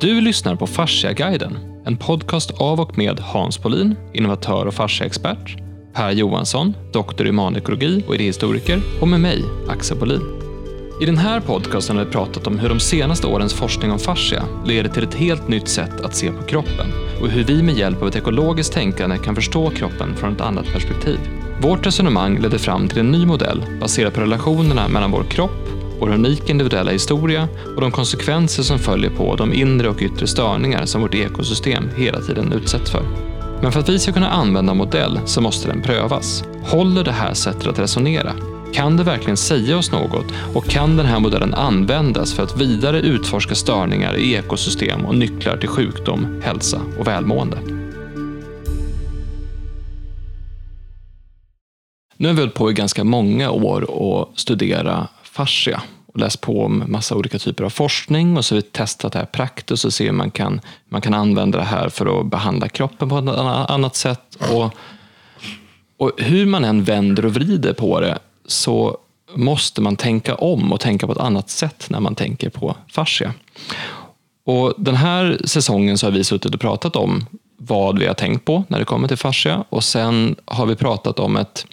Du lyssnar på Fasciaguiden, en podcast av och med Hans Polin, innovatör och fasciaexpert, Per Johansson, doktor i humanekologi och idéhistoriker och med mig, Axel Polin. I den här podcasten har vi pratat om hur de senaste årens forskning om fascia leder till ett helt nytt sätt att se på kroppen och hur vi med hjälp av ett ekologiskt tänkande kan förstå kroppen från ett annat perspektiv. Vårt resonemang ledde fram till en ny modell baserad på relationerna mellan vår kropp, vår unika individuella historia och de konsekvenser som följer på de inre och yttre störningar som vårt ekosystem hela tiden utsätts för. Men för att vi ska kunna använda en modell så måste den prövas. Håller det här sättet att resonera? Kan det verkligen säga oss något och kan den här modellen användas för att vidare utforska störningar i ekosystem och nycklar till sjukdom, hälsa och välmående? Nu har vi hållit på i ganska många år och studera fascia och läst på om massa olika typer av forskning och så har vi testat det här praktiskt och se hur man kan, man kan använda det här för att behandla kroppen på ett annat sätt. Och, och hur man än vänder och vrider på det så måste man tänka om och tänka på ett annat sätt när man tänker på fascia. Och den här säsongen så har vi suttit och pratat om vad vi har tänkt på när det kommer till fascia och sen har vi pratat om ett,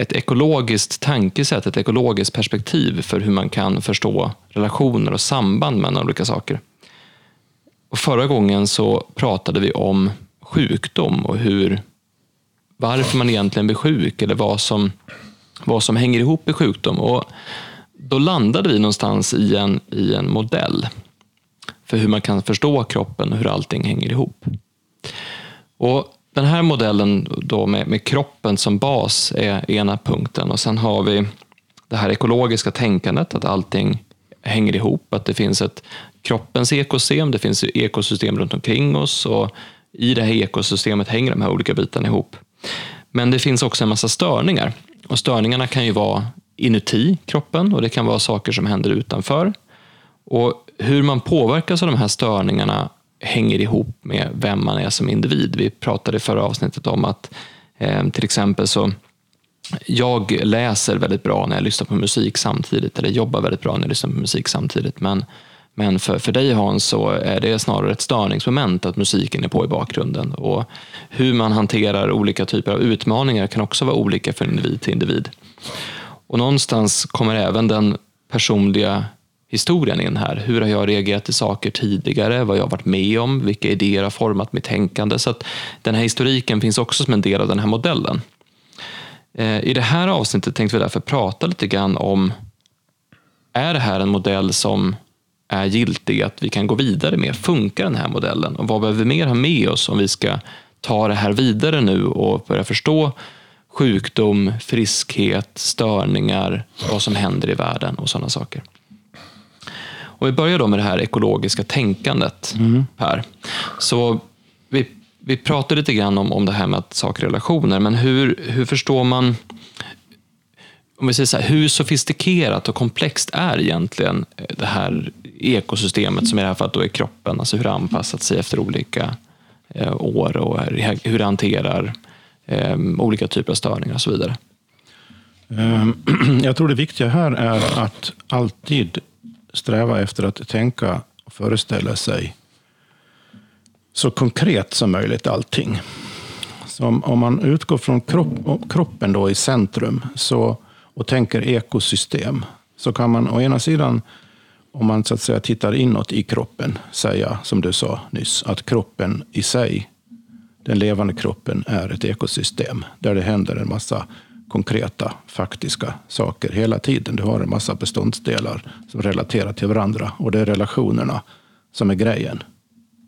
ett ekologiskt tankesätt, ett ekologiskt perspektiv för hur man kan förstå relationer och samband mellan olika saker. Och förra gången så pratade vi om sjukdom och hur, varför man egentligen blir sjuk eller vad som vad som hänger ihop med sjukdom. Och då landade vi någonstans i en, i en modell för hur man kan förstå kroppen och hur allting hänger ihop. Och den här modellen då med, med kroppen som bas är ena punkten. Och sen har vi det här ekologiska tänkandet, att allting hänger ihop, att det finns ett kroppens ekosystem, det finns ekosystem runt omkring oss. Och i det här ekosystemet hänger de här olika bitarna ihop. Men det finns också en massa störningar. Och störningarna kan ju vara inuti kroppen. Och det kan vara saker som händer utanför. Och hur man påverkas av de här störningarna hänger ihop med vem man är som individ. Vi pratade i förra avsnittet om att eh, till exempel så jag läser väldigt bra när jag lyssnar på musik samtidigt, eller jobbar väldigt bra när jag lyssnar på musik samtidigt. Men, men för, för dig Hans så är det snarare ett störningsmoment att musiken är på i bakgrunden. Och hur man hanterar olika typer av utmaningar kan också vara olika från individ till individ. Och någonstans kommer även den personliga historien in här. Hur har jag reagerat till saker tidigare? Vad jag har varit med om? Vilka idéer har format mitt tänkande? Så att den här historiken finns också som en del av den här modellen. Eh, I det här avsnittet tänkte vi därför prata lite grann om är det här en modell som är giltig, att vi kan gå vidare med? Funkar den här modellen? Och vad behöver vi mer ha med oss om vi ska ta det här vidare nu och börja förstå sjukdom, friskhet, störningar, vad som händer i världen och sådana saker. Och vi börjar då med det här ekologiska tänkandet, mm. Per. Så vi, vi pratade lite grann om, om det här med att saker är relationer, men hur, hur förstår man om vi säger så här, hur sofistikerat och komplext är egentligen det här ekosystemet som i det här fallet då är kroppen, alltså hur det anpassat sig efter olika eh, år och hur det hanterar eh, olika typer av störningar och så vidare. Ehm, jag tror det viktiga här är att alltid sträva efter att tänka och föreställa sig så konkret som möjligt allting. Så om, om man utgår från kropp, kroppen då i centrum så, och tänker ekosystem, så kan man å ena sidan, om man så att säga tittar inåt i kroppen, säga som du sa nyss, att kroppen i sig, den levande kroppen, är ett ekosystem där det händer en massa konkreta, faktiska saker hela tiden. Du har en massa beståndsdelar som relaterar till varandra och det är relationerna som är grejen.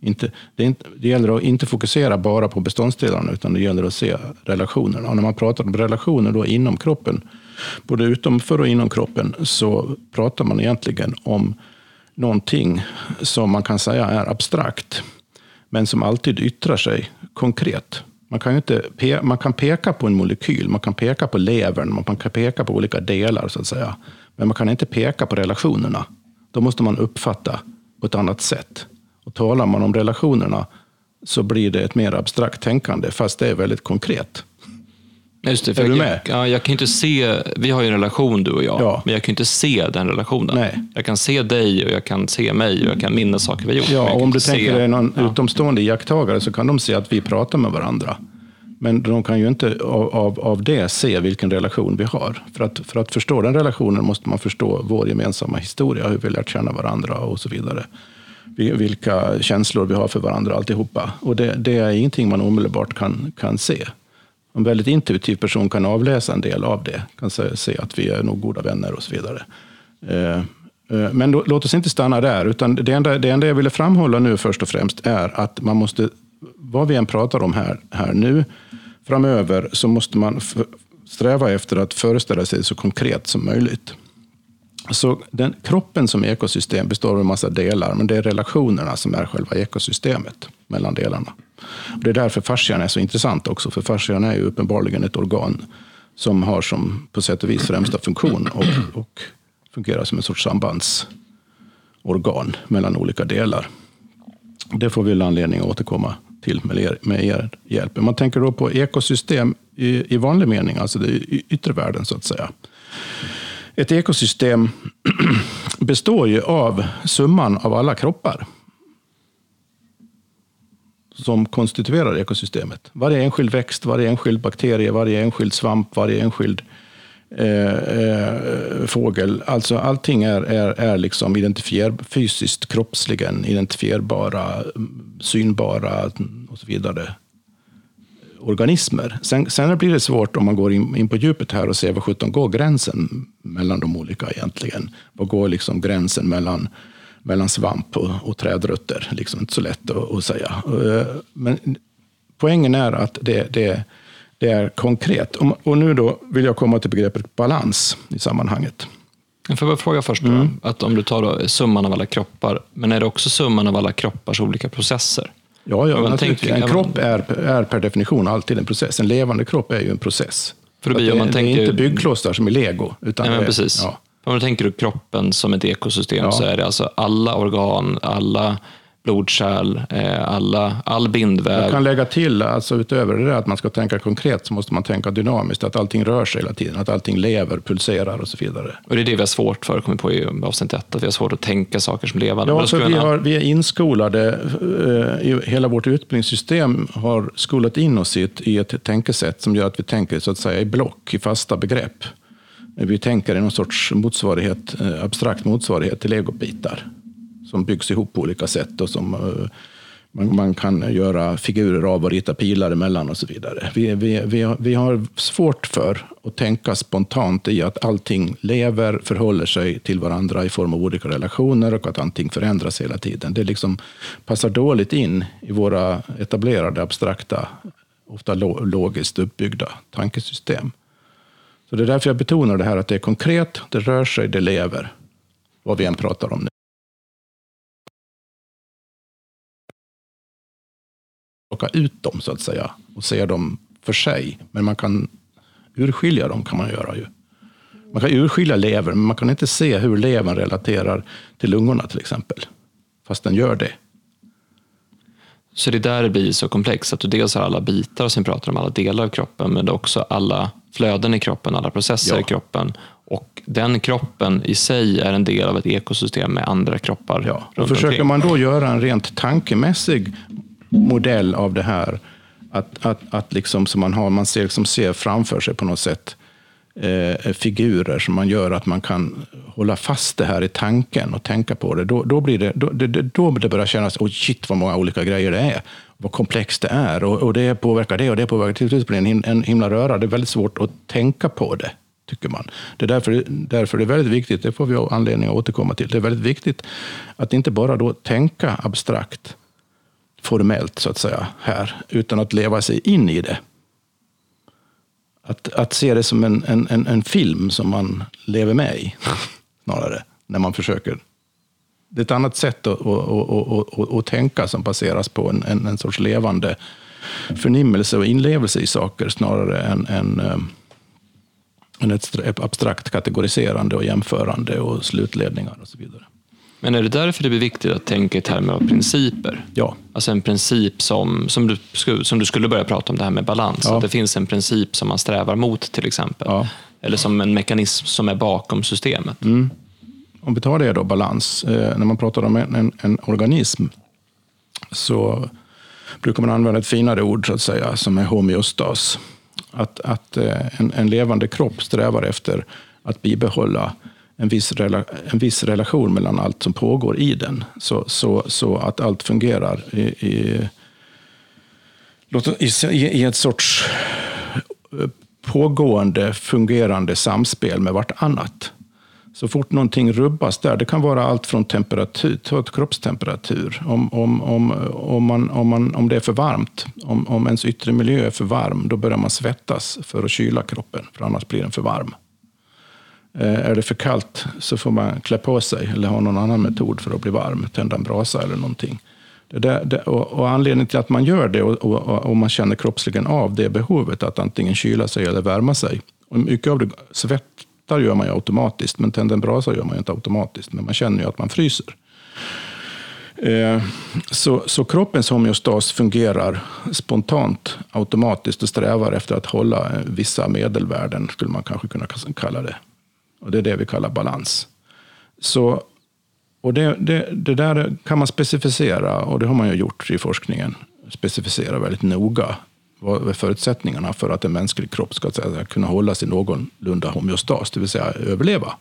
Inte, det, är inte, det gäller att inte fokusera bara på beståndsdelarna, utan det gäller att se relationerna. Och när man pratar om relationer då inom kroppen, både utomför och inom kroppen, så pratar man egentligen om någonting som man kan säga är abstrakt, men som alltid yttrar sig konkret. Man kan, inte, man kan peka på en molekyl, man kan peka på levern, man kan peka på olika delar, så att säga. Men man kan inte peka på relationerna. Då måste man uppfatta på ett annat sätt. Och talar man om relationerna så blir det ett mer abstrakt tänkande, fast det är väldigt konkret. Just det, för Är du jag, med? Ja, jag kan inte se, vi har ju en relation du och jag, Ja. men jag kan inte se den relationen. Nej. Jag kan se dig och jag kan se mig och jag kan minnas saker vi har gjort. Ja, om du tänker dig någon ja. utomstående iakttagare så kan de se att vi pratar med varandra. Men de kan ju inte av, av, av det se vilken relation vi har. För att, för att förstå den relationen måste man förstå vår gemensamma historia, hur vi lärt känna varandra och så vidare. Vi- Vilka känslor vi har för varandra alltihopa. Och det, det är ingenting man omedelbart kan, kan se. En väldigt intuitiv person kan avläsa en del av det. Kan se, att vi är nog goda vänner och så vidare. Eh, eh, men låt oss inte stanna där. Utan det, enda, det enda jag ville framhålla nu först och främst är att man måste, vad vi än pratar om här, här nu, framöver så måste man sträva efter att föreställa sig så konkret som möjligt. Så den, kroppen som ekosystem består av en massa delar, men det är relationerna som är själva ekosystemet mellan delarna. Och det är därför fascian är så intressant också, för fascian är ju uppenbarligen ett organ som har som på sätt och vis främsta funktion och, och fungerar som en sorts sambandsorgan mellan olika delar. Det får vi väl anledning att återkomma till med er, med er hjälp. Om man tänker då på ekosystem i, i vanlig mening, alltså det yttre världen så att säga. Ett ekosystem består ju av summan av alla kroppar som konstituerar ekosystemet. Varje enskild växt, varje enskild bakterie, varje enskild svamp, varje enskild eh, eh, fågel. Alltså allting är, är, är liksom identifier, fysiskt, kroppsligen identifierbara, synbara och så vidare organismer. Sen, sen blir det svårt om man går in, in på djupet här och ser vad sjutton går gränsen mellan de olika egentligen. Vad går liksom gränsen mellan, mellan svamp och, och trädrötter? Liksom inte så lätt att, att säga. Eh, Men poängen är att det, det, det är konkret. Och, nu då vill jag komma till begreppet balans i sammanhanget. Jag får bara fråga först, Mm. att om du tar summan av alla kroppar, men är det också summan av alla kroppars olika processer? Ja, ja man tänker- en kropp är, är per definition alltid en process. En levande kropp är ju en process. För Så blir det, man det är tänker- inte byggklossar som i lego. Utan Nej, det är- precis. Ja. Om du tänker du kroppen som ett ekosystem Ja. så är det alltså alla organ, alla blodkärl, eh, alla, all bindväv. Jag kan lägga till, alltså utöver det där att man ska tänka konkret, så måste man tänka dynamiskt, att allting rör sig hela tiden, att allting lever, pulserar och så vidare. Och det är det vi har svårt för, kommer på i avsnitt ett, att vi har svårt att tänka saker som levande. Ja, då så skulle vi, har, vi är inskolade, eh, hela vårt utbildningssystem har skolat in oss i ett, i ett tänkesätt som gör att vi tänker så att säga i block, i fasta begrepp. Vi tänker i någon sorts motsvarighet, eh, abstrakt motsvarighet till legobitar som byggs ihop på olika sätt och som eh, man, man kan göra figurer av och rita pilar emellan och så vidare. Vi, vi, vi, har, vi har svårt för att tänka spontant i att allting lever, förhåller sig till varandra i form av olika relationer och att allting förändras hela tiden. Det liksom passar dåligt in i våra etablerade, abstrakta, ofta logiskt uppbyggda tankesystem. Så det är därför jag betonar det här att det är konkret, det rör sig, det lever. Vad vi än pratar om nu. plocka ut dem så att säga och se dem för sig. Men man kan urskilja dem kan man göra ju. Man kan urskilja lever, men man kan inte se hur levern relaterar till lungorna till exempel. Fast den gör det. Så det är där det blir så komplext, att du dels har alla bitar som vi pratar om, alla delar av kroppen, men också alla flöden i kroppen, alla processer Ja. i kroppen. Och den kroppen i sig är en del av ett ekosystem med andra kroppar Ja. Och försöker omkring. man då göra en rent tankemässig modell av det här, att, att, att liksom, så man, har, man ser, liksom ser framför sig på något sätt eh, figurer som man gör att man kan hålla fast det här i tanken och tänka på det. Då, då, blir det, då, det, det- då det börjar kännas, oh shit vad många olika grejer det är. Vad komplext det är och, och det påverkar det och det påverkar. Till slut blir en, en himla röra. Det är väldigt svårt att tänka på det, tycker man. Det är därför, därför det är väldigt viktigt, det får vi anledning att återkomma till. Det är väldigt viktigt att inte bara då tänka abstrakt, formellt så att säga, här, utan att leva sig in i det. Att, att se det som en, en, en, en film som man lever med i, snarare, när man försöker. Det är ett annat sätt att, att, att, att, tänka som baseras på en, en, en sorts levande förnimmelse och inlevelse i saker snarare än, än, eh, än ett stra- abstrakt kategoriserande och jämförande och slutledningar och så vidare. Men är det därför det blir viktigt att tänka i termer av principer? Ja. Alltså en princip som, som, du, som du skulle börja prata om, det här med balans. Ja. Att det finns en princip som man strävar mot till exempel. Ja. Eller som en mekanism som är bakom systemet. Om vi tar det då, balans. Eh, när man pratar om en, en, en organism så brukar man använda ett finare ord så att säga, som är homeostas. Att, att eh, en, en levande kropp strävar efter att bibehålla en viss, rela, en viss relation mellan allt som pågår i den. Så, så, så att allt fungerar i, i, i, i ett sorts eh, pågående, fungerande samspel med vartannat. Så fort någonting rubbas där, det kan vara allt från temperatur, ta kroppstemperatur, om, om, om, om, man, om, man, om det är för varmt, om, om ens yttre miljö är för varm, då börjar man svettas för att kyla kroppen, för annars blir den för varm. Eh, är det för kallt så får man klä på sig eller ha någon annan metod för att bli varm, tända en brasa eller någonting. Det där, det, och, och anledningen till att man gör det och, och, och man känner kroppsligen av det behovet att antingen kyla sig eller värma sig. Och mycket av det svettar gör man ju automatiskt, men tänder en brasa gör man ju inte automatiskt. Men man känner ju att man fryser. Eh, så, så kroppens homeostas fungerar spontant, automatiskt och strävar efter att hålla eh, vissa medelvärden, skulle man kanske kunna kalla det. Och det är det vi kallar balans. Så, och det, det, det där kan man specificera, och det har man ju gjort i forskningen. Specificera väldigt noga vad är förutsättningarna för att en mänsklig kropp ska säga, kunna hålla sig någorlunda homeostas, det vill säga överleva.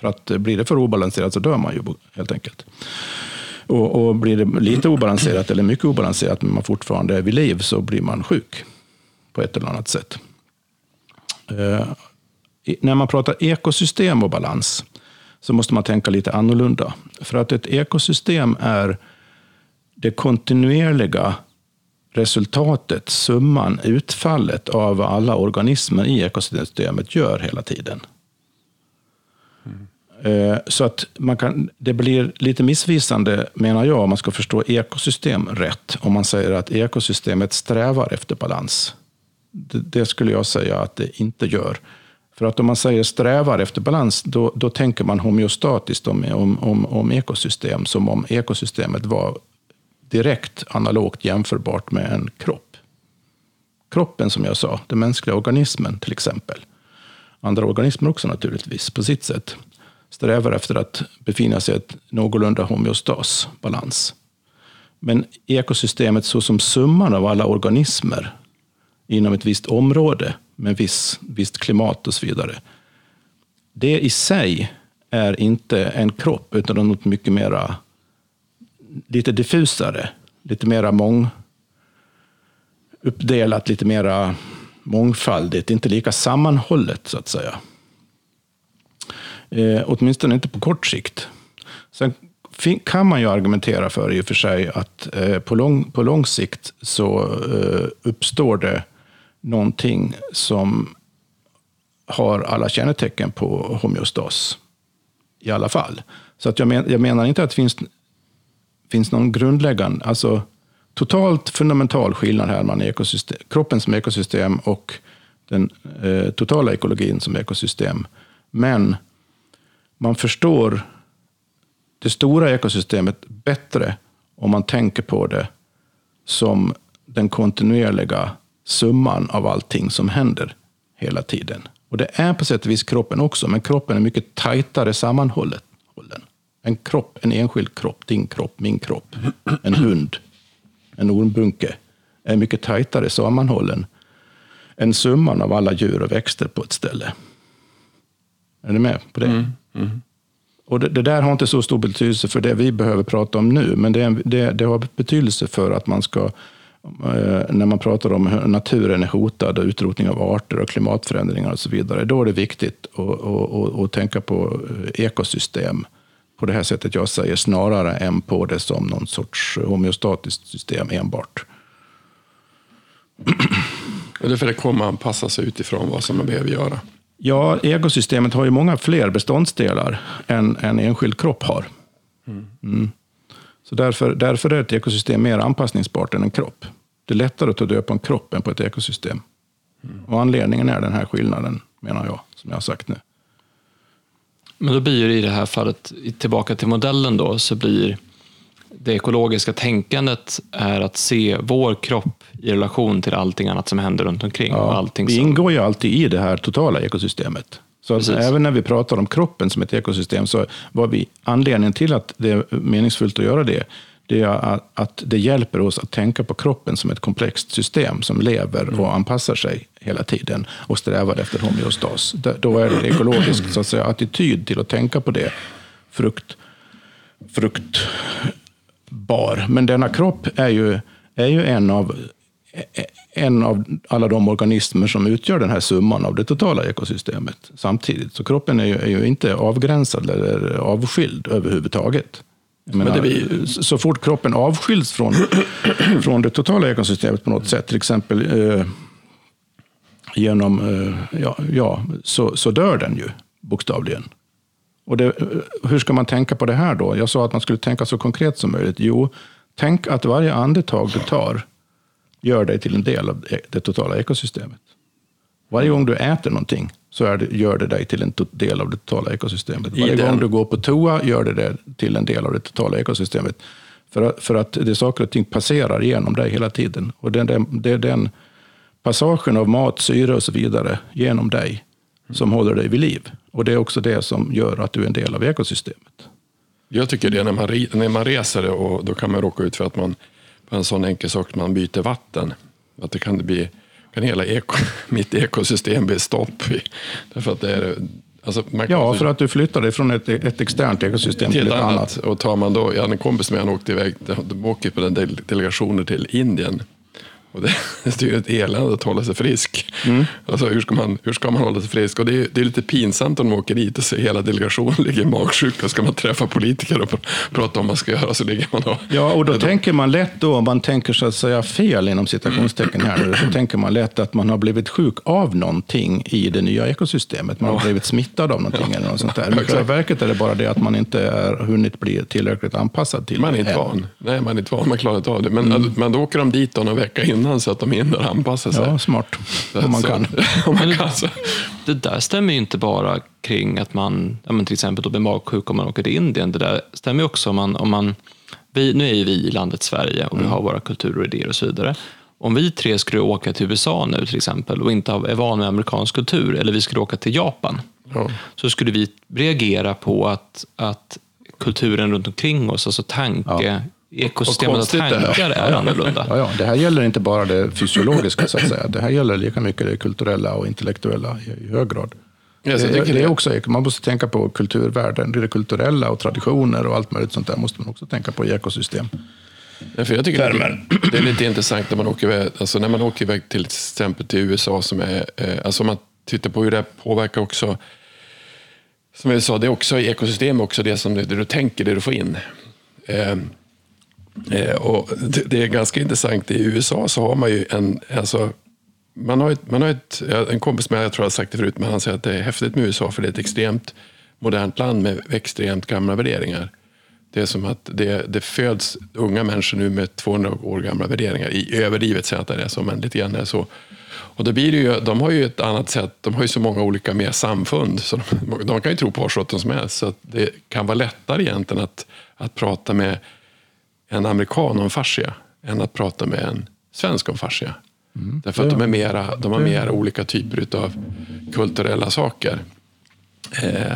För att eh, blir det för obalanserat så dör man ju helt enkelt. Och, och blir det lite obalanserat eller mycket obalanserat, men man fortfarande är vid liv, så blir man sjuk på ett eller annat sätt. Eh, när man pratar ekosystem och balans så måste man tänka lite annorlunda. För att ett ekosystem är det kontinuerliga resultatet, summan, utfallet av vad alla organismer i ekosystemet gör hela tiden. Mm. Så att man kan, det blir lite missvisande, menar jag, om man ska förstå ekosystem rätt, om man säger att ekosystemet strävar efter balans. Det, det skulle jag säga att det inte gör. För att om man säger strävar efter balans, då, då tänker man homeostatiskt om, om, om, om ekosystem, som om ekosystemet var direkt analogt jämförbart med en kropp. Kroppen, som jag sa, den mänskliga organismen till exempel. Andra organismer också naturligtvis, på sitt sätt. Strävar efter att befinna sig i ett någorlunda homeostas, balans. Men ekosystemet så som summan av alla organismer inom ett visst område med viss, visst klimat och så vidare. Det i sig är inte en kropp, utan något mycket mera lite diffusare, lite mera mång, uppdelat, lite mera mångfaldigt, inte lika sammanhållet så att säga. Eh, åtminstone inte på kort sikt. Sen kan man ju argumentera för i och för sig att eh, på, lång, på lång sikt så eh, uppstår det någonting som har alla kännetecken på homeostas i alla fall. Så att jag, men, jag menar inte att det finns, finns någon grundläggande, alltså totalt fundamental skillnad här mellan ekosystem, kroppen som ekosystem och den eh, totala ekologin som ekosystem. Men man förstår det stora ekosystemet bättre om man tänker på det som den kontinuerliga summan av allting som händer hela tiden. Och det är på sätt och vis kroppen också, men kroppen är mycket tajtare sammanhållen. En kropp, en enskild kropp, din kropp, min kropp, en hund, en ormbunke, är mycket tajtare sammanhållen än summan av alla djur och växter på ett ställe. Är ni med på det? Och det, det där har inte så stor betydelse för det vi behöver prata om nu, men det, en- det, det har betydelse för att man ska, eh, när man pratar om hur naturen är hotad och utrotning av arter och klimatförändringar och så vidare, då är det viktigt att, att, att, att tänka på eh, ekosystem på det här sättet jag säger, snarare än på det som någon sorts homeostatiskt system enbart. Och därför det kommer anpassa sig utifrån vad som man behöver göra. Ja, ekosystemet har ju många fler beståndsdelar än en enskild kropp har. Mm. Så därför, därför är ett ekosystem mer anpassningsbart än en kropp. Det är lättare att ta död på en kropp än på ett ekosystem. Och anledningen är den här skillnaden, menar jag, som jag har sagt nu. Men då blir det i det här fallet, tillbaka till modellen då, så blir det ekologiska tänkandet är att se vår kropp i relation till allting annat som händer runt omkring. och allting vi som, ingår ju alltid i det här totala ekosystemet. Så Precis. även när vi pratar om kroppen som ett ekosystem, så var vi anledningen till att det är meningsfullt att göra det, det är att- det hjälper oss att tänka på kroppen som ett komplext system som lever Mm. och anpassar sig hela tiden och strävar efter homeostas. Då är det ekologisk så att säga, attityd till att tänka på det frukt, fruktbar. Men denna kropp är ju, är ju en av en av alla de organismer som utgör den här summan av det totala ekosystemet samtidigt. Så kroppen är ju, är ju inte avgränsad eller avskild överhuvudtaget. Menar, så- Så fort kroppen avskiljs från, från det totala ekosystemet på något sätt, till exempel eh, genom, eh, ja, ja så, så dör den ju bokstavligen. Och det, eh, hur ska man tänka på det här då? Jag sa att man skulle tänka så konkret som möjligt. Jo, tänk att varje andetag du tar gör dig till en del av det totala ekosystemet. Varje gång du äter någonting så är det, gör det dig till en del av det totala ekosystemet. Varje den- gång du går på toa gör det dig till en del av det totala ekosystemet. För att, för att det är saker och ting passerar genom dig hela tiden. Och det, det, det är den passagen av mat, syre och så vidare genom dig som håller dig vid liv. Och det är också det som gör att du är en del av ekosystemet. Jag tycker det när man, när man reser och då kan man råka ut för att man på en sån enkel sak man byter vatten. Att det kan bli, kan hela eko, mitt ekosystem bli stopp. i. Därför att det är, alltså Ja, för att du flyttar dig från ett, ett externt ekosystem till ett annat. annat. Och tar man då, jag hade en kompis med han åkte iväg, de åker på den del- delegationer till Indien. Och det, det är ju ett elände att hålla sig frisk. Mm. Alltså, hur, ska man, hur ska man hålla sig frisk? Och det, är, det är lite pinsamt om de åker dit och ser hela delegationen ligger magsjuk. Och ska man träffa politiker och pr- prata om vad man ska göra så ligger man och... Ja, och då tänker man lätt då, om man tänker så att säga fel inom citationstecken här nu, så tänker man lätt att man har blivit sjuk av någonting i det nya ekosystemet. Man har blivit smittad av någonting eller något sånt där. Men i själva verket är det bara det att man inte är hunnit bli tillräckligt anpassad till Man är det inte än. van. Nej, man är inte van. Man klarar inte av det. Men, men då åker de dit då någon vecka innan så att de hinner anpassa sig. Ja, smart. Så- Om man så- kan. om man kan så. Det där stämmer ju inte bara kring att man, ja, men till exempel då blir magsjuk om man åker till Indien. Det där stämmer ju också om man, om man vi, nu är ju vi i landet Sverige och vi har våra kulturer och idéer och så vidare. Om vi tre skulle åka till USA nu till exempel och inte är van med amerikansk kultur, eller vi skulle åka till Japan, Ja. så skulle vi reagera på att, att kulturen runt omkring oss, alltså tanke, ekosystemet av det är. tankar är annorlunda. Ja, ja, det här gäller inte bara det fysiologiska, så att säga. Det här gäller lika mycket det kulturella och intellektuella i, i hög grad. Jag det, det är det- också, man måste tänka på kulturvärden, det kulturella och traditioner och allt möjligt sånt där måste man också tänka på i ekosystem. Ja, för jag tycker det är, det är lite intressant när man åker iväg, alltså när man åker iväg till exempel till USA. Som är, eh, alltså om man tittar på hur det påverkar också, som vi sa, det är också ekosystem också det som det du tänker, det du får in. Eh, Eh, och det, är ganska intressant, i USA så har man ju en, alltså, man har, ett, man har ett, en kompis med jag tror jag har sagt det förut, men han säger att det är häftigt med USA för det är ett extremt modernt land med extremt gamla värderingar. Det är som att det, det föds unga människor nu med 200 år gamla värderingar. I överdrivet säger jag att det är så, men lite grann är det så. Och då blir det ju, de har ju ett annat sätt, de har ju så många olika mer samfund, så de, de kan ju tro på vad som helst. Så att det kan vara lättare egentligen att, att prata med en amerikan om fascia än att prata med en svensk om fascia. Därför att de, är mera, de har mera olika typer av kulturella saker. Eh,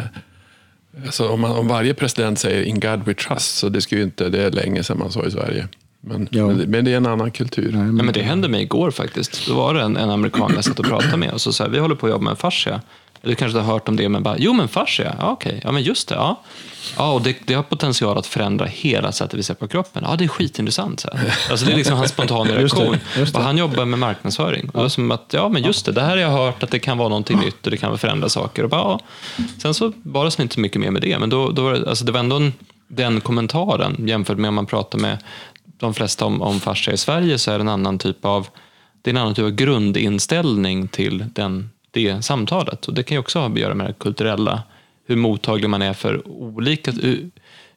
alltså om, man, om varje president säger in God we trust, så det, ska ju inte, det är länge sedan man sa i Sverige. Men, Ja. men, det, men det är en annan kultur. Ja, men det hände mig igår faktiskt. Då var det en, en amerikan jag satt och pratade med och så sa vi håller på att jobba med fascia. Du kanske inte har hört om det, men bara, jo men fascia, ja, okej, ja men just det, ja. Ja, och det, det har potential att förändra hela sättet vi ser på kroppen. Ja, det är skitintressant. Så här. Alltså, det är liksom hans spontana Just det, reaktion. just det. Och han jobbar med marknadsföring. Och det var som att, ja men just det, det här har jag hört att det kan vara någonting nytt och det kan förändra saker. Och bara, ja. Sen så var det som inte så mycket mer med det, men då, då var det, alltså, det var ändå en, den kommentaren jämfört med om man pratar med de flesta om, om fascia i Sverige så är det en annan typ av det är en annan typ av grundinställning till den, det samtalet. Och det kan ju också ha att göra med det kulturella, hur mottaglig man är för olika,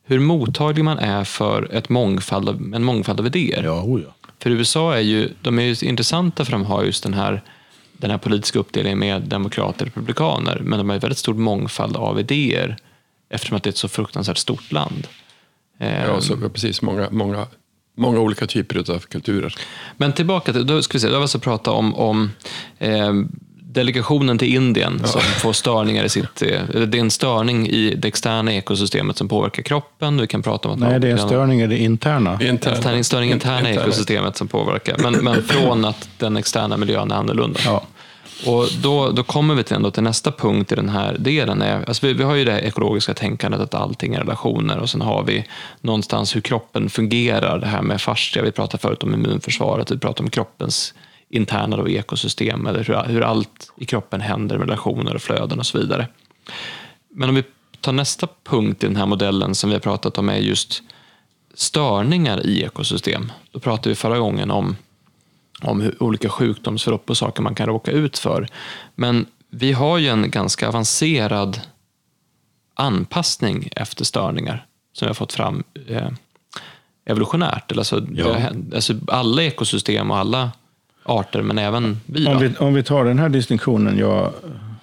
hur, mottaglig man är för ett mångfald av, en mångfald av idéer. Ja, oh ja. För USA är ju, de är ju intressanta för de har just den här, den här politiska uppdelningen med demokrater och republikaner, men de har ju väldigt stor mångfald av idéer eftersom att det är ett så fruktansvärt stort land. Ja, så, precis. Många, många, många olika typer av kulturer. Men tillbaka till, då ska vi se, då vi alltså pratat om, om eh, delegationen till Indien ja. som får störningar i sitt... Eh, det är en störning i det externa ekosystemet som påverkar kroppen. Vi kan prata om att Nej, det är en störning i det interna. interna. Störning i det interna, interna ekosystemet som påverkar. Men, men från att den externa miljön är annorlunda. Ja. Och då, då kommer vi till, ändå till nästa punkt i den här delen. Är, alltså vi, vi har ju det ekologiska tänkandet att allting är relationer och sen har vi någonstans hur kroppen fungerar. Det här med fascia, vi pratade förut om immunförsvaret, vi pratade om kroppens interna då, ekosystem, eller hur, hur allt i kroppen händer med relationer och flöden och så vidare. Men om vi tar nästa punkt i den här modellen som vi har pratat om är just störningar i ekosystem. Då pratade vi förra gången om om hur olika sjukdomsförlopp och saker man kan råka ut för. Men vi har ju en ganska avancerad anpassning efter störningar som vi har fått fram eh, evolutionärt. Alltså, ja. alltså alla ekosystem och alla arter, men även vi. Om vi, om vi tar den här distinktionen jag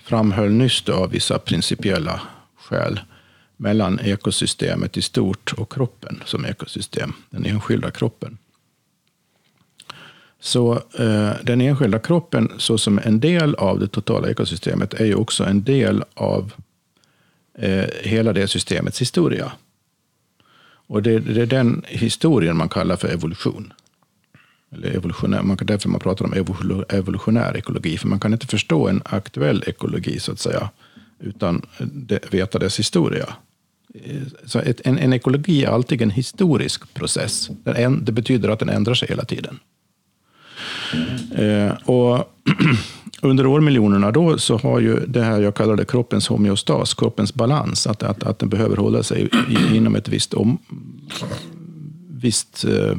framhöll nyss då, av vissa principiella skäl mellan ekosystemet i stort och kroppen som ekosystem, den enskilda kroppen. Så eh, den enskilda kroppen, såsom en del av det totala ekosystemet, är ju också en del av eh, hela det systemets historia. Och det, det, är den historien man kallar för evolution. Eller evolutionär, man kan, därför man pratar om evolutionär ekologi, för man kan inte förstå en aktuell ekologi, så att säga, utan det, veta dess historia. Så ett, en, en, ekologi är alltid en historisk process. Den, det betyder att den ändrar sig hela tiden. Eh, och under årmiljonerna då så har ju det här jag kallade kroppens homeostas, kroppens balans, att, att, att den behöver hålla sig inom ett visst, om, visst eh,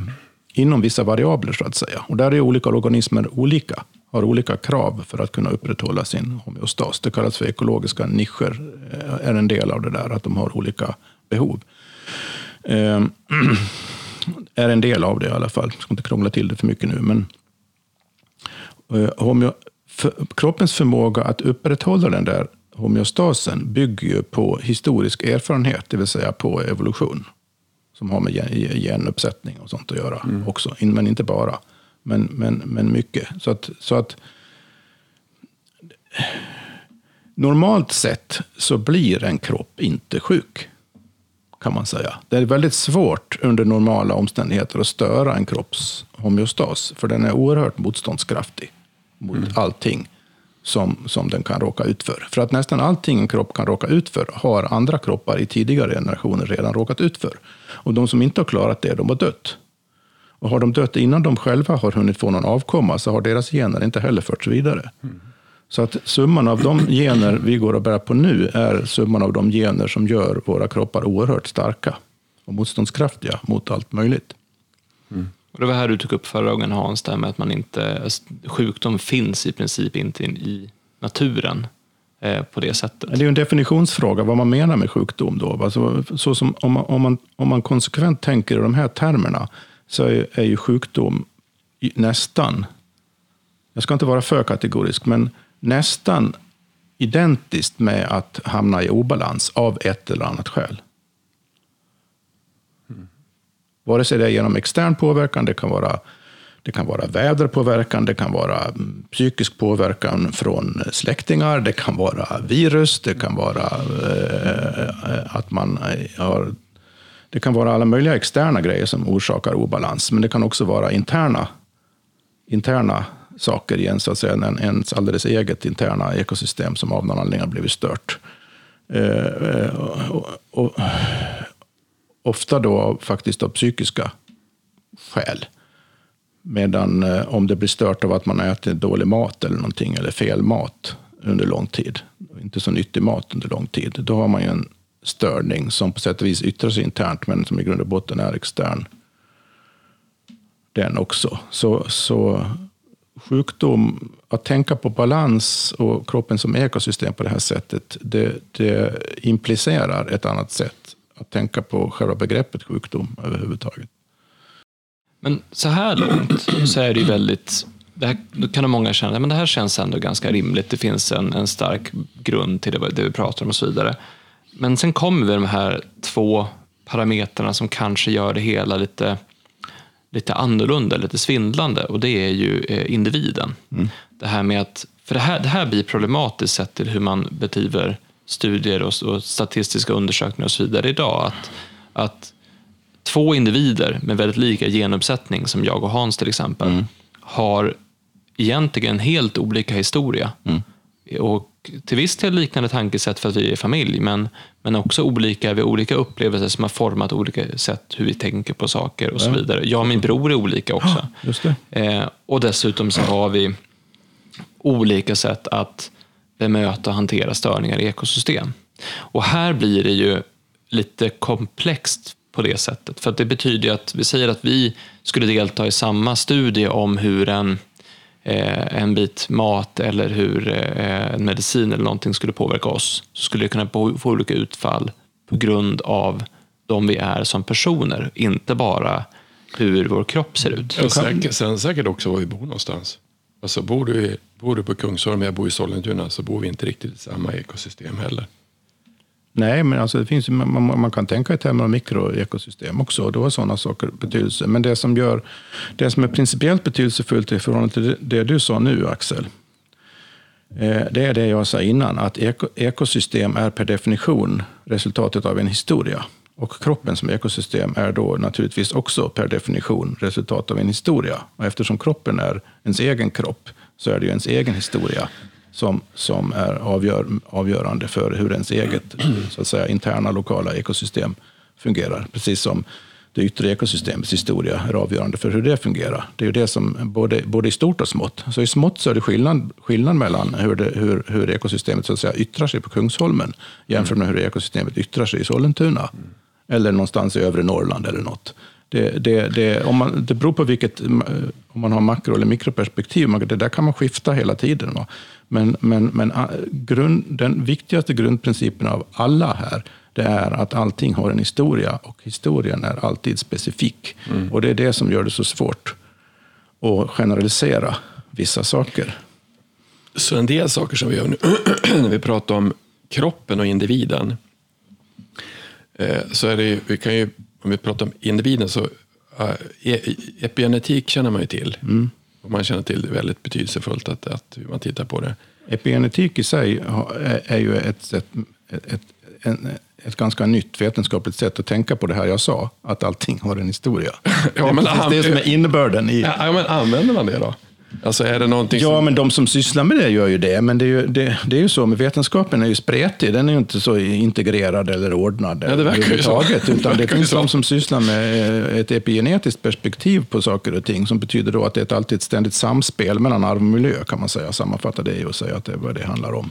inom vissa variabler så att säga. Och där är olika organismer olika, har olika krav för att kunna upprätthålla sin homeostas. Det kallas för ekologiska nischer, eh, är en del av det där, att de har olika behov. Ehm, är en del av det i alla fall. Jag ska inte krångla till det för mycket nu, men Eh, homeo, för, kroppens förmåga att upprätthålla den där homeostasen bygger ju på historisk erfarenhet, det vill säga på evolution. Som har med genuppsättning och sånt att göra mm. också, men inte bara. Men, men, men mycket. Så att, så att normalt sett så blir en kropp inte sjuk. Kan man säga. Det är väldigt svårt under normala omständigheter att störa en kropps homeostas. För den är oerhört motståndskraftig mot mm. allting som, som den kan råka ut för. För att nästan allting en kropp kan råka ut för har andra kroppar i tidigare generationer redan råkat ut för. Och de som inte har klarat det, de har dött. Och har de dött innan de själva har hunnit få någon avkomma så har deras gener inte heller förts vidare. Mm. Så att summan av de gener vi går och bär på nu är summan av de gener som gör våra kroppar oerhört starka och motståndskraftiga mot allt möjligt. Mm. Och det var här du tog upp förra gången Hans, det här med att man inte, sjukdom finns i princip inte i naturen på det sättet. Det är en definitionsfråga vad man menar med sjukdom. Då. Alltså, så som, om, man, om, man, om man konsekvent tänker i de här termerna så är, är ju sjukdom nästan, jag ska inte vara för kategorisk, men nästan identiskt med att hamna i obalans av ett eller annat skäl. Vare sig det är genom extern påverkan, det kan vara, det kan vara väderpåverkan, det kan vara mm, psykisk påverkan från släktingar, det kan vara virus, det kan vara eh, att man eh, har... Det kan vara alla möjliga externa grejer som orsakar obalans, men det kan också vara interna, interna saker i en, så att säga, en, ens alldeles eget interna ekosystem som av någon anledning har blivit stört. Eh, eh och, och, ofta då faktiskt av psykiska skäl. Medan eh, om det blir stört av att man äter dålig mat eller någonting, eller fel mat under lång tid, inte så nyttig mat under lång tid, då har man ju en störning som på sätt och vis yttrar sig internt, men som i grund och botten är extern. Den också. Så, så sjukdom, att tänka på balans och kroppen som ekosystem på det här sättet, det, det implicerar ett annat sätt att tänka på själva begreppet sjukdom överhuvudtaget. Men så här långt så är det ju väldigt det här, då kan många känna att det här känns ändå ganska rimligt. Det finns en, en stark grund till det, det vi pratar om och så vidare. men sen kommer vi de här två parametrarna som kanske gör det hela lite, lite annorlunda, lite svindlande och det är ju eh, individen. Mm. Det här med att, för det här, det här blir problematiskt sett till hur man bedriver studier och, och statistiska undersökningar och så vidare idag. Att, att två individer med väldigt lika genuppsättning, som jag och Hans till exempel, mm. har egentligen helt olika historia. Mm. Och till viss del liknande tankesätt för att vi är familj, men, men också olika, vi har olika upplevelser som har format olika sätt hur vi tänker på saker och så vidare. Jag och min bror är olika också. Eh, och dessutom så har vi olika sätt att bemöta och hantera störningar i ekosystem. Och här blir det ju lite komplext på det sättet. För det betyder ju att vi säger att vi skulle delta i samma studie om hur en, eh, en bit mat eller hur eh, en medicin eller någonting skulle påverka oss. Så skulle det kunna få olika utfall på grund av de vi är som personer, inte bara hur vår kropp ser ut. Ja, säkert, sen säkert också var vi bor någonstans. Alltså bor du, bor du på Kungsholm och jag bor i Sollentuna så bor vi inte riktigt i samma ekosystem heller. Nej, men alltså det finns, man, man kan tänka i termer av mikroekosystem också. Då har sådana saker betydelse. Men det som, gör, det som är principiellt betydelsefullt i förhållande till det du sa nu, Axel, eh, det är det jag sa innan, att ekosystem är per definition resultatet av en historia. Och kroppen som ekosystem är då naturligtvis också per definition resultat av en historia. Och eftersom kroppen är ens egen kropp så är det ju ens egen historia som, som är avgör, avgörande för hur ens eget så att säga, interna lokala ekosystem fungerar. Precis som det yttre ekosystemets historia är avgörande för hur det fungerar. Det är ju det som både, både i stort och smått. Så i smått så är det skillnad, skillnad mellan hur, det, hur, hur ekosystemet så att säga, yttrar sig på Kungsholmen jämfört med hur ekosystemet yttrar sig i Sollentuna. Eller någonstans i övre Norrland eller något. Det, det, det, om man, det beror på vilket, om man har makro eller mikroperspektiv. Det där kan man skifta hela tiden. Va? Men, men, men äh, grund, den viktigaste grundprincipen av alla här, det är att allting har en historia och historien är alltid specifik. Mm. Och det är det som gör det så svårt att generalisera vissa saker. Så en del saker som vi gör nu, när vi pratar om kroppen och individen, eh, så är det vi kan ju, om vi pratar om individen, så uh, epigenetik känner man ju till. Mm. Och man känner till det väldigt betydelsefullt att, att man tittar på det. Epigenetik i sig är ju ett, ett, ett, en, ett ganska nytt vetenskapligt sätt att tänka på det här jag sa, att allting har en historia. ja, det är det som är innebörden i... Ja, men använder man det då? Alltså är det någonting ja, som... men de som sysslar med det gör ju det. Men det är ju, det, det är ju så, med vetenskapen är ju spretig. Den är ju inte så integrerad eller ordnad ja, det överhuvudtaget. Utan det, det finns de som sysslar med eh, ett epigenetiskt perspektiv på saker och ting, som betyder då att det är alltid ett ständigt samspel mellan arv och miljö, kan man säga. Sammanfatta det och säga att det är vad det handlar om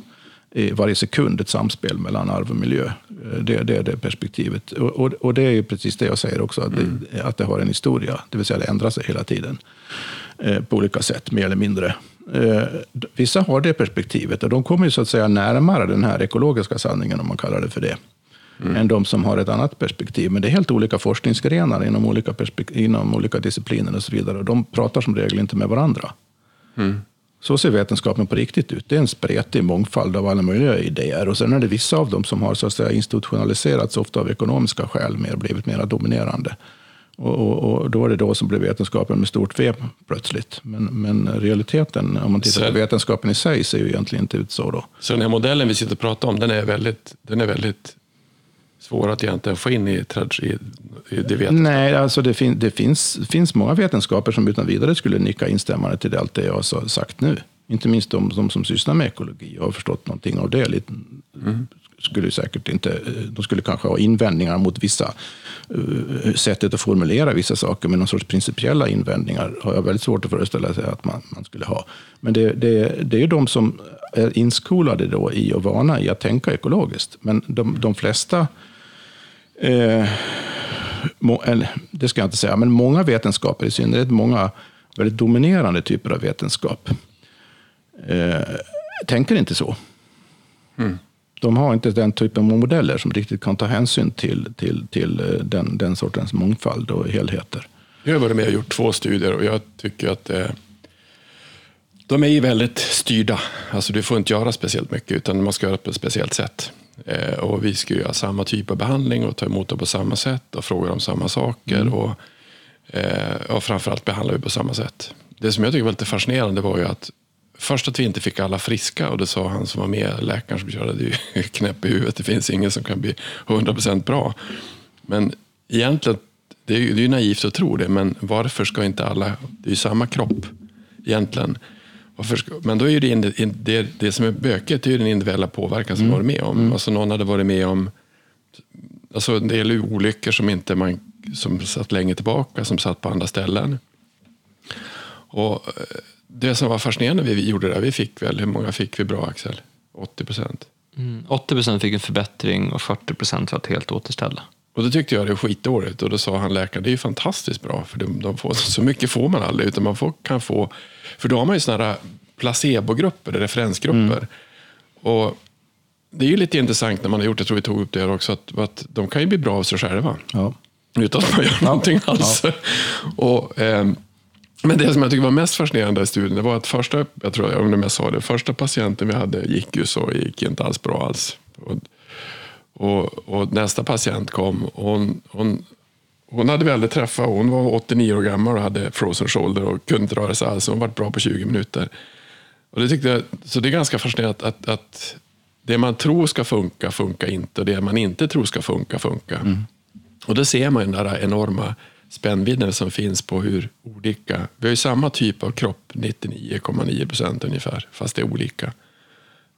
i varje sekund ett samspel mellan arv och miljö. Eh, det, är det perspektivet. Och, och, och, det är ju precis det jag säger också, att, mm. det, att det har en historia. Det vill säga det ändrar sig hela tiden. Eh, på olika sätt, mer eller mindre. Eh, vissa har det perspektivet och de kommer ju så att säga närmare den här ekologiska sanningen, om man kallar det för det, mm. än de som har ett annat perspektiv. Men det är helt olika forskningsgrenar inom olika, inom olika discipliner och så vidare. Och de pratar som regel inte med varandra. Mm. Så ser vetenskapen på riktigt ut. Det är en spretig mångfald av alla möjliga idéer. Och sen är det vissa av dem som har så att säga, institutionaliserats, ofta av ekonomiska skäl, mer, blivit mer dominerande. Och, och, och, då är det då som blir vetenskapen med stort V plötsligt. Men, men realiteten, om man tittar så, på vetenskapen i sig, ser ju egentligen inte ut så. Då. Så den här modellen vi sitter och pratar om, den är väldigt, den är väldigt svår att egentligen få in i, i, i det Nej, alltså det, fin, det finns, finns många vetenskaper som utan vidare skulle nicka instämmande till allt det jag har sagt nu. Inte minst de, de som sysslar med ekologi och har förstått någonting av det. Lite, mm skulle säkert inte, de skulle kanske ha invändningar mot vissa Eh, sättet att formulera vissa saker, med någon sorts principiella invändningar har jag väldigt svårt att föreställa sig att man, man skulle ha. Men det, det, det är ju de som är inskolade då i och vana i att tänka ekologiskt. Men de, de flesta, eh, må, eller, det ska jag inte säga, men många vetenskaper, i synnerhet många väldigt dominerande typer av vetenskap, eh, tänker inte så. Mm de har inte den typen av modeller som riktigt kan ta hänsyn till, till, till eh, den, den sortens mångfald och helheter. Jag har varit med och gjort två studier och jag tycker att eh, de är väldigt styrda. Alltså du får inte göra speciellt mycket utan man ska göra på ett speciellt sätt. Eh, och vi skulle göra samma typ av behandling och ta emot dem på samma sätt och fråga om samma saker. Mm. Och, eh, och framförallt behandla vi på samma sätt. Det som jag tycker var lite fascinerande var ju att först att vi inte fick alla friska och det sa han som var med, läkaren som körde, det är knäpp i huvudet. Det finns ingen som kan bli 100% bra. Men egentligen, det är ju det är ju naivt att tro det, men varför ska inte alla, det är ju samma kropp egentligen. Ska, men då är ju det, in- det, det som är bökigt, det är ju den individuella påverkan som man varit med om. Alltså någon hade varit med om Alltså det gäller ju olyckor som inte man som satt länge tillbaka, som satt på andra ställen. Och eh, det som var fascinerande vi gjorde där, vi fick väl, hur många fick vi bra Axel? 80 procent. Mm. 80% fick en förbättring och 40 var ett helt återställa. Och då tyckte jag det var skitdåligt och då sa han läkaren, det är ju fantastiskt bra för de, de får, så mycket får man aldrig utan man får, kan få, för då har man ju sådana här placebogrupper, referensgrupper. Och det är ju lite intressant när man har gjort det, jag tror vi tog upp det här också, att, att de kan ju bli bra av sig själva. Ja. Utan att man gör någonting alls. Och, ehm, men det som jag tycker var mest fascinerande i studien, det var att första, jag tror jag om jag sa det, första patienten vi hade gick ju så, gick inte alls bra alls. Och, och, och nästa patient kom, och hon, hon, hon hade vi aldrig träffat, hon var 89 år gammal och hade frozen shoulder och kunde inte röra sig alls. Hon var bra på 20 minuter. Och det tyckte jag, så det är ganska fascinerande att, att, det man tror ska funka, funkar inte. Och det man inte tror ska funka, funkar. Och då ser man den där enorma spännvidden som finns på hur olika... Vi har ju samma typ av kropp, 99,9 procent ungefär, fast det är olika.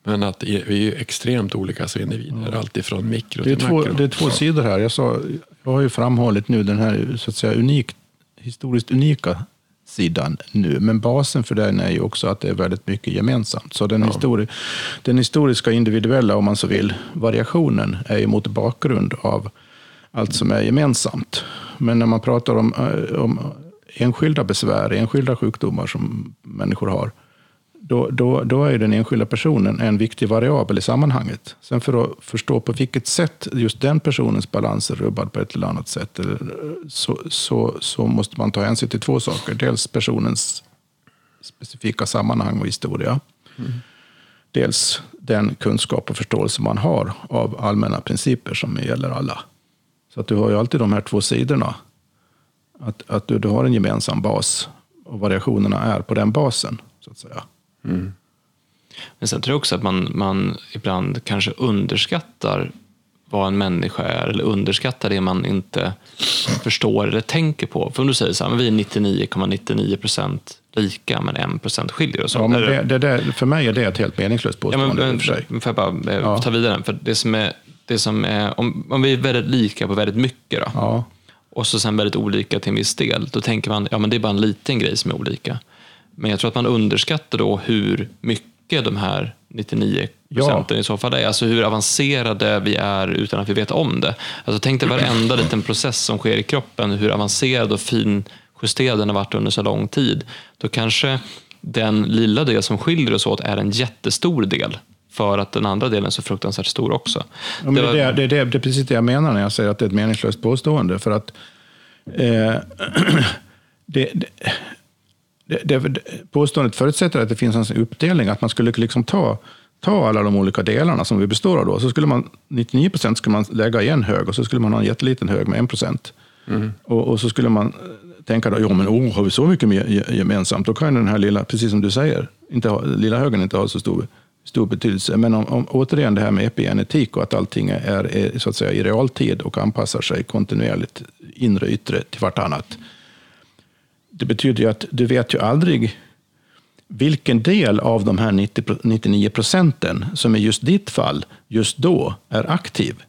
Men att vi är ju extremt olika som individer, alltifrån mikro till två, makro. det är två sidor här. Jag, sa, jag har ju framhållit nu den här så att säga, unik, historiskt unika sidan nu. Men basen för den är ju också att det är väldigt mycket gemensamt. Så den, histori den historiska individuella, om man så vill, variationen är ju mot bakgrund av allt som är gemensamt. Men när man pratar om, eh, om enskilda besvär, enskilda sjukdomar som människor har, då, då, då är den enskilda personen en viktig variabel i sammanhanget. Sen för att förstå på vilket sätt just den personens balans är rubbad på ett eller annat sätt, eller, så, så, så måste man ta hänsyn till två saker. Dels personens specifika sammanhang och historia. Dels den kunskap och förståelse man har av allmänna principer som gäller alla. Så att du har ju alltid de här två sidorna. Att, att du, du har en gemensam bas och variationerna är på den basen. så att säga. Men sen tror jag också att man, man ibland kanske underskattar vad en människa är eller underskattar det man inte förstår eller tänker på. För om du säger så här, men vi är 99,99 procent lika men 1 procent skiljer oss. Ja, men det, det för mig är det ett helt meningslöst Ja, men, påstående. i men, och för sig. får jag bara eh, Ja. ta vidare? För det som är, det som är om, om vi är väldigt lika på väldigt mycket då, Ja. och så sen väldigt olika till en viss del, då tänker man ja men det är bara en liten grej som är olika. Men jag tror att man underskattar då hur mycket de här 99 procenten i så fall är. Alltså hur avancerade vi är utan att vi vet om det. Alltså tänk dig varenda liten process som sker i kroppen, hur avancerad och finjusterad den har varit under så lång tid. Då kanske den lilla del som skiljer oss åt är en jättestor del. För att den andra delen är så fruktansvärt stor också. Ja, men Det det, var- är, det, det, är, det är precis det jag menar när jag säger att det är ett meningslöst påstående. För att eh, det, det, det, det, påståendet förutsätter att det finns en uppdelning, att man skulle liksom ta, ta alla de olika delarna som vi består av. Då. Så skulle man, 99 procent skulle man lägga i en hög och så skulle man ha en jätteliten hög med 1 procent. Och, och så skulle man eh, tänka då, ja men oh, har vi så mycket gemensamt, då kan den här lilla, precis som du säger, inte ha, lilla högen inte ha så stor, stor betydelse. Men om, om, återigen det här med epigenetik och att allting är, är så att säga i realtid och anpassar sig kontinuerligt, inre och yttre, till vartannat. Det betyder ju att du vet ju aldrig vilken del av de här 90, pro- 99 procenten som i just ditt fall, just då, är aktiv.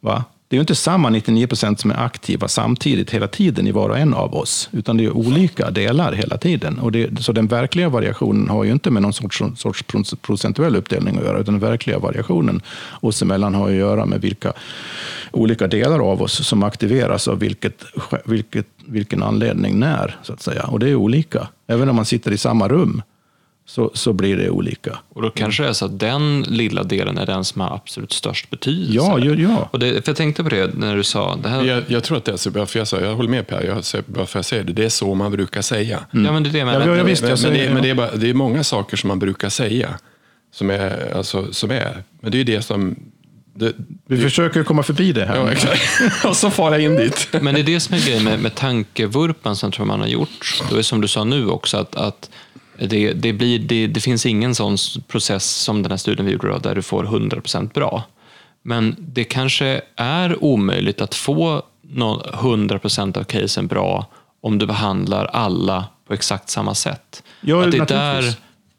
Va? Det är ju inte samma 99 procent som är aktiva samtidigt hela tiden i var och en av oss, utan det är olika delar hela tiden. Och det, så den verkliga variationen har ju inte med någon sorts, sorts procentuell uppdelning att göra, utan den verkliga variationen oss emellan har att göra med vilka olika delar av oss som aktiveras av vilket, vilket, vilken anledning när, så att säga. Och det är olika. Även om man sitter i samma rum så, så blir det olika. Och då kanske det är så att den lilla delen är den som har absolut störst betydelse. Ja, ja, ja. Och det, för jag tänkte på det när du sa det här. Jag, jag tror att det är så, bara för jag, sa, jag håller med Per, jag, för jag säger det, det är så man brukar säga. Ja, men det är det jag menar. Ja, ja, visst, men, jag men, det, men det, är bara, det är många saker som man brukar säga. som är, alltså, som är. Men det är ju det som... Det, Vi försöker komma förbi det här. ja, exakt. Och så far jag in dit. Men det är det som är grejen med, med tankevurpan som jag tror man har gjort. Det är som du sa nu också, att, att det, det, blir, det, det finns ingen sån process som den här studien vi gjorde där du får 100% bra. Men det kanske är omöjligt att få nå- 100% av casen bra om du behandlar alla på exakt samma sätt. Ja, att det är där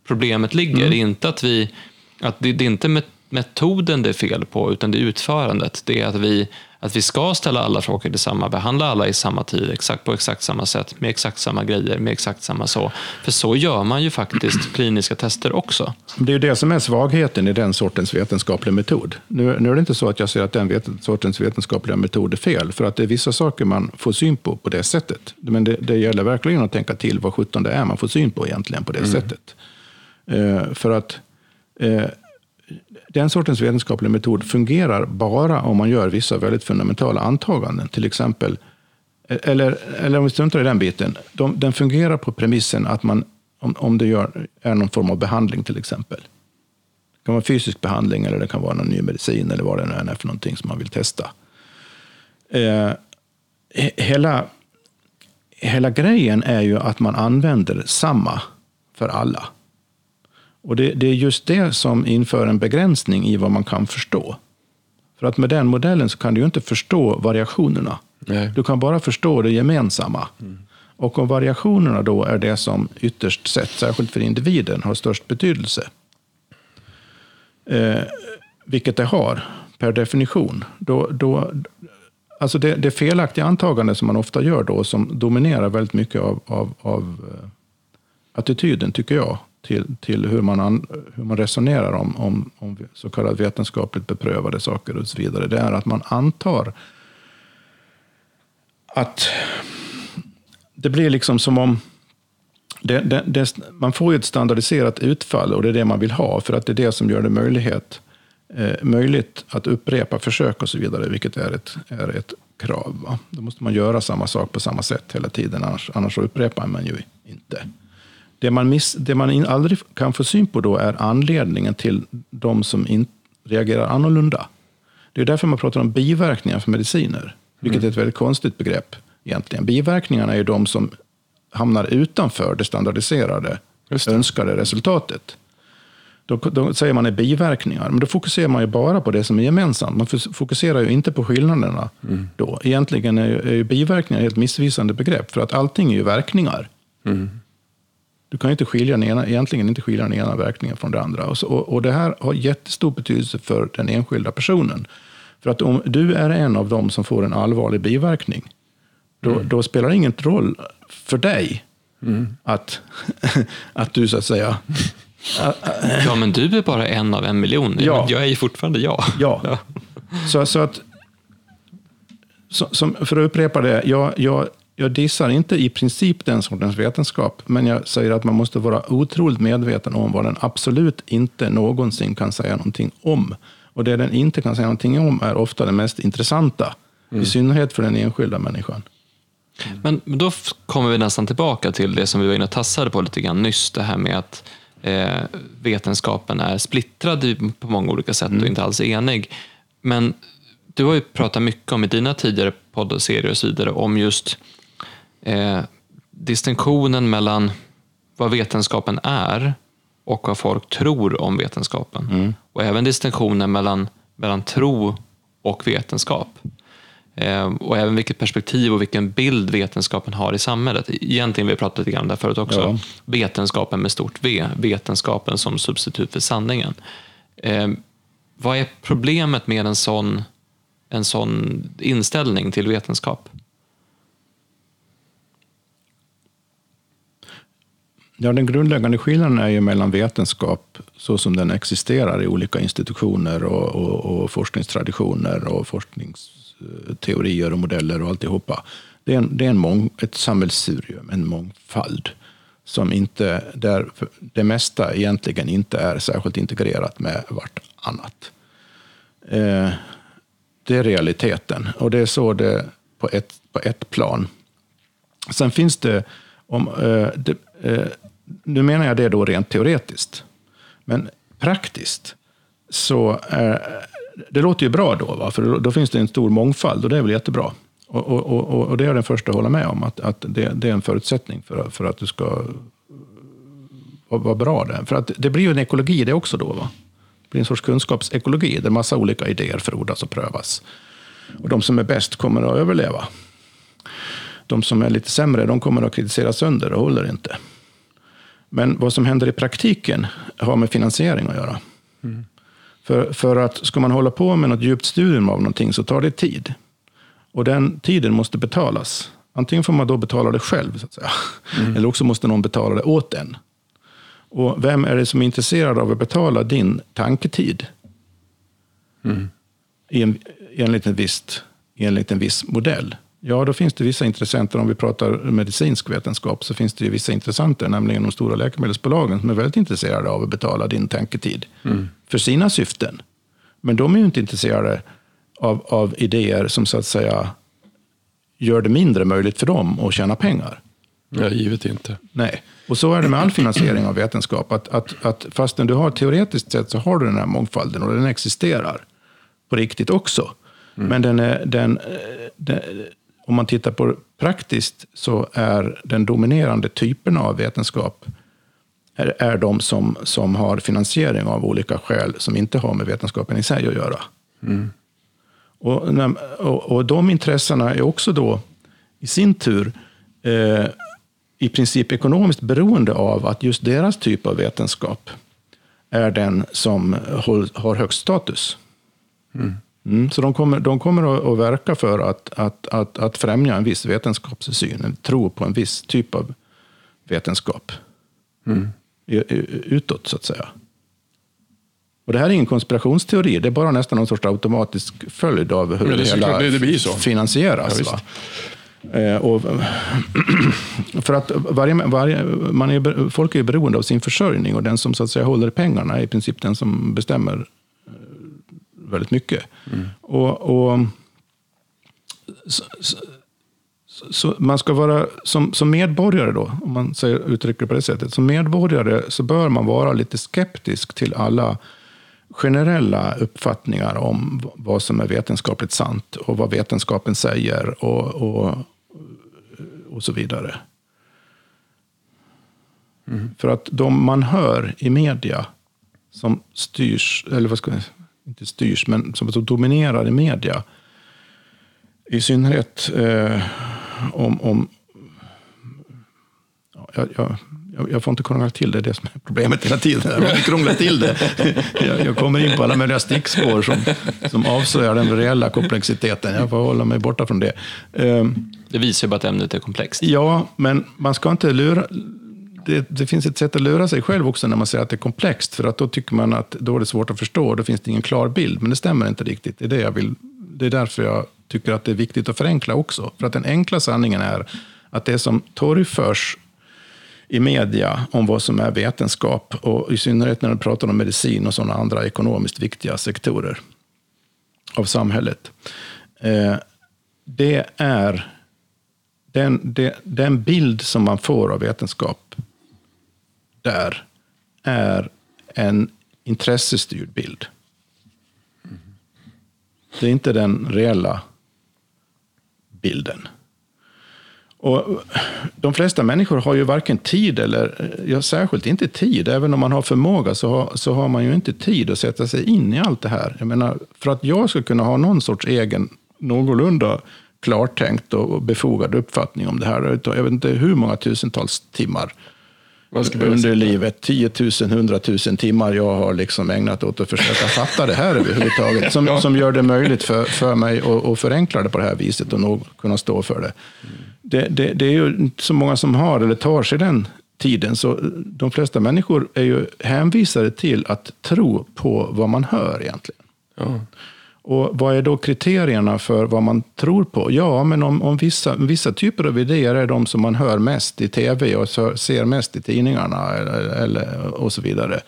problemet ligger. Är inte att vi, att det, det är inte met- metoden det är fel på, utan det är utförandet. Det är att vi, att vi ska ställa alla frågor till samma, behandla alla i samma tid, exakt, på exakt samma sätt, med exakt samma grejer, med exakt samma så. För så gör man ju faktiskt kliniska tester också. Det är ju det som är svagheten i den sortens vetenskaplig metod. Nu, nu är det inte så att jag säger att den vet, sortens vetenskapliga metod är fel, för att det är vissa saker man får syn på på det sättet. Men det, det gäller verkligen att tänka till vad sjutton det är man får syn på egentligen på det sättet. Eh, för att eh, den sortens vetenskaplig metod fungerar bara om man gör vissa väldigt fundamentala antaganden. Till exempel, eller, eller om vi struntar i den biten, de, den fungerar på premissen att man, om, om det gör, är någon form av behandling till exempel. Det kan vara fysisk behandling eller det kan vara någon ny medicin eller vad det nu än är för någonting som man vill testa. Eh, hela, hela grejen är ju att man använder samma för alla. Och det, det är just det som inför en begränsning i vad man kan förstå. För att med den modellen så kan du ju inte förstå variationerna. Nej. Du kan bara förstå det gemensamma. Och om variationerna då är det som ytterst sett, särskilt för individen, har störst betydelse, eh, vilket det har per definition, då, då, alltså det, det felaktiga antagande som man ofta gör då, som dominerar väldigt mycket av, av, av eh, attityden, tycker jag, till, till hur, man an, hur man resonerar om, om, om så kallat vetenskapligt beprövade saker och så vidare, det är att man antar att det blir liksom som om det, det, det, man får ju ett standardiserat utfall och det är det man vill ha för att det är det som gör det möjlighet, eh, möjligt att upprepa försök och så vidare, vilket är ett, är ett krav. Va? Då måste man göra samma sak på samma sätt hela tiden, annars, annars upprepar man ju inte. Det man, miss, det man aldrig kan få syn på då är anledningen till de som in, reagerar annorlunda. Det är därför man pratar om biverkningar för mediciner, vilket är ett väldigt konstigt begrepp egentligen. Biverkningarna är ju de som hamnar utanför det standardiserade, det. önskade resultatet. Då, då säger man är biverkningar, men då fokuserar man ju bara på det som är gemensamt. Man fokuserar ju inte på skillnaderna. Då. Egentligen är ju, är ju biverkningar ett helt missvisande begrepp, för att allting är ju verkningar. Du kan ju inte skilja den ena, egentligen inte skilja den ena verkningen från det andra. Och, så, och, och det här har jättestor betydelse för den enskilda personen. För att om du är en av dem som får en allvarlig biverkning, då, då spelar det ingen roll för dig att, att du så att säga... Ja, men du är bara en av en miljon. Ja. Jag är ju fortfarande jag. Ja. Så, så att, så, som, för att upprepa det, jag, jag, jag dissar inte i princip den sortens vetenskap, men jag säger att man måste vara otroligt medveten om vad den absolut inte någonsin kan säga någonting om. Och det den inte kan säga någonting om är ofta det mest intressanta, i synnerhet för den enskilda människan. Men men då kommer vi nästan tillbaka till det som vi var inne och tassade på lite grann nyss, det här med att eh, vetenskapen är splittrad på många olika sätt och inte alls enig. Men du har ju pratat mycket om i dina tidigare poddserier och så vidare om just eh, distinktionen mellan vad vetenskapen är och vad folk tror om vetenskapen. Och även distinktionen mellan, mellan tro och vetenskap. Eh, och även vilket perspektiv och vilken bild vetenskapen har i samhället. Egentligen, vi pratat lite grann här förut också, Ja. vetenskapen med stort V, vetenskapen som substitut för sanningen. Eh, vad är problemet med en sån, en sån inställning till vetenskap? Ja, den grundläggande skillnaden är ju mellan vetenskap så som den existerar i olika institutioner och, och, och forskningstraditioner och forskningsteorier och modeller och alltihopa. Det är, en, det är en mång, ett sammelsurium, en mångfald, som inte, där det mesta egentligen inte är särskilt integrerat med vartannat. Eh, det är realiteten och det är så det på ett, på ett plan. Sen finns det, om, eh, det eh, nu menar jag det då rent teoretiskt, men praktiskt så är, det låter ju bra då, va? för då, då, finns det en stor mångfald och det är väl jättebra. Och, och, och, och det är jag den första att hålla med om, att, att det, det är en förutsättning för, för att du ska vara bra där. För att det blir ju en ekologi det också då. Va? Det blir en sorts kunskapsekologi där massa olika idéer frodas och prövas. Och de som är bäst kommer att överleva. De som är lite sämre, de kommer att kritiseras sönder och håller inte. Men vad som händer i praktiken har med finansiering att göra. Mm. För, för att ska man hålla på med något djupt studium av någonting så tar det tid. Och den tiden måste betalas. Antingen får man då betala det själv, så att säga. Mm. eller också måste någon betala det åt en. Och vem är det som är intresserad av att betala din tanketid? Mm. En, enligt, en visst, enligt en viss modell. Ja, då finns det vissa intressenter. Om vi pratar medicinsk vetenskap så finns det ju vissa intressenter, nämligen de stora läkemedelsbolagen, som är väldigt intresserade av att betala din tanketid mm. för sina syften. Men de är ju inte intresserade av, av idéer som så att säga gör det mindre möjligt för dem att tjäna pengar. Ja, givet inte. Nej, och så är det med all finansiering av vetenskap. Att, att, att fastän du har teoretiskt sett så har du den här mångfalden och den existerar på riktigt också. Mm. Men den är, den, den, om man tittar på praktiskt så är den dominerande typen av vetenskap är, är de som, som har finansiering av olika skäl som inte har med vetenskapen i sig att göra. Mm. Och, och, och de intressena är också då i sin tur eh, i princip ekonomiskt beroende av att just deras typ av vetenskap är den som har högst status. Mm. Mm, så de kommer, de kommer att, verka för att, att, att, att främja en viss vetenskapssyn, en tro på en viss typ av vetenskap. Mm. Utåt, så att säga. Och det här är ingen konspirationsteori, det är bara nästan någon sorts automatisk följd av hur det, det hela det, det finansieras. Ja, Eh, och för att varje, varje, man är, folk är beroende av sin försörjning och den som så att säga håller pengarna är i princip den som bestämmer väldigt mycket. Mm. Och, och så, så, så, man ska vara, som, som medborgare då, om man säger, uttrycker det på det sättet, som medborgare så bör man vara lite skeptisk till alla generella uppfattningar om vad som är vetenskapligt sant och vad vetenskapen säger och, och, och så vidare. Mm. För att de man hör i media som styrs, eller vad ska jag inte styrs, men som, dominerar i media, i synnerhet eh, om, om ja, jag, jag, får inte krångla till det, det är som är problemet hela tiden. Jag krånglar till det. Jag, jag, kommer in på alla möjliga stickspår som, som avslöjar den reella komplexiteten. Jag får hålla mig borta från det. Um, det visar ju bara att ämnet är komplext. Ja, men man ska inte lura... Det, det, finns ett sätt att lura sig själv också när man säger att det är komplext. För att då tycker man att då är det svårt att förstå. och Då finns det ingen klar bild. Men det stämmer inte riktigt. Det är, det jag vill, det är därför jag tycker att det är viktigt att förenkla också. För att den enkla sanningen är att det som torgförs i media om vad som är vetenskap och i synnerhet när man pratar om medicin och sådana andra ekonomiskt viktiga sektorer av samhället. Eh, det är den, den bild som man får av vetenskap där är en intressestyrd bild. Det är inte den reella bilden. Och de flesta människor har ju varken tid eller, ja, särskilt inte tid, även om man har förmåga så har, så har man ju inte tid att sätta sig in i allt det här. Jag menar, för att jag ska kunna ha någon sorts egen, någorlunda klartänkt och befogad uppfattning om det här. Jag vet inte hur många tusentals timmar under livet. 10 000, 100 000 timmar jag har liksom ägnat åt att försöka fatta det här överhuvudtaget. Som, ja. som gör det möjligt för, för mig att, att förenkla det på det här viset och nog kunna stå för det. Det, det. det är ju inte så många som har eller tar sig den tiden. Så de flesta människor är ju hänvisade till att tro på vad man hör egentligen. Ja. Och vad är då kriterierna för vad man tror på? Ja, men om, om vissa, vissa typer av idéer är de som man hör mest i tv och ser mest i tidningarna eller, eller, och så vidare.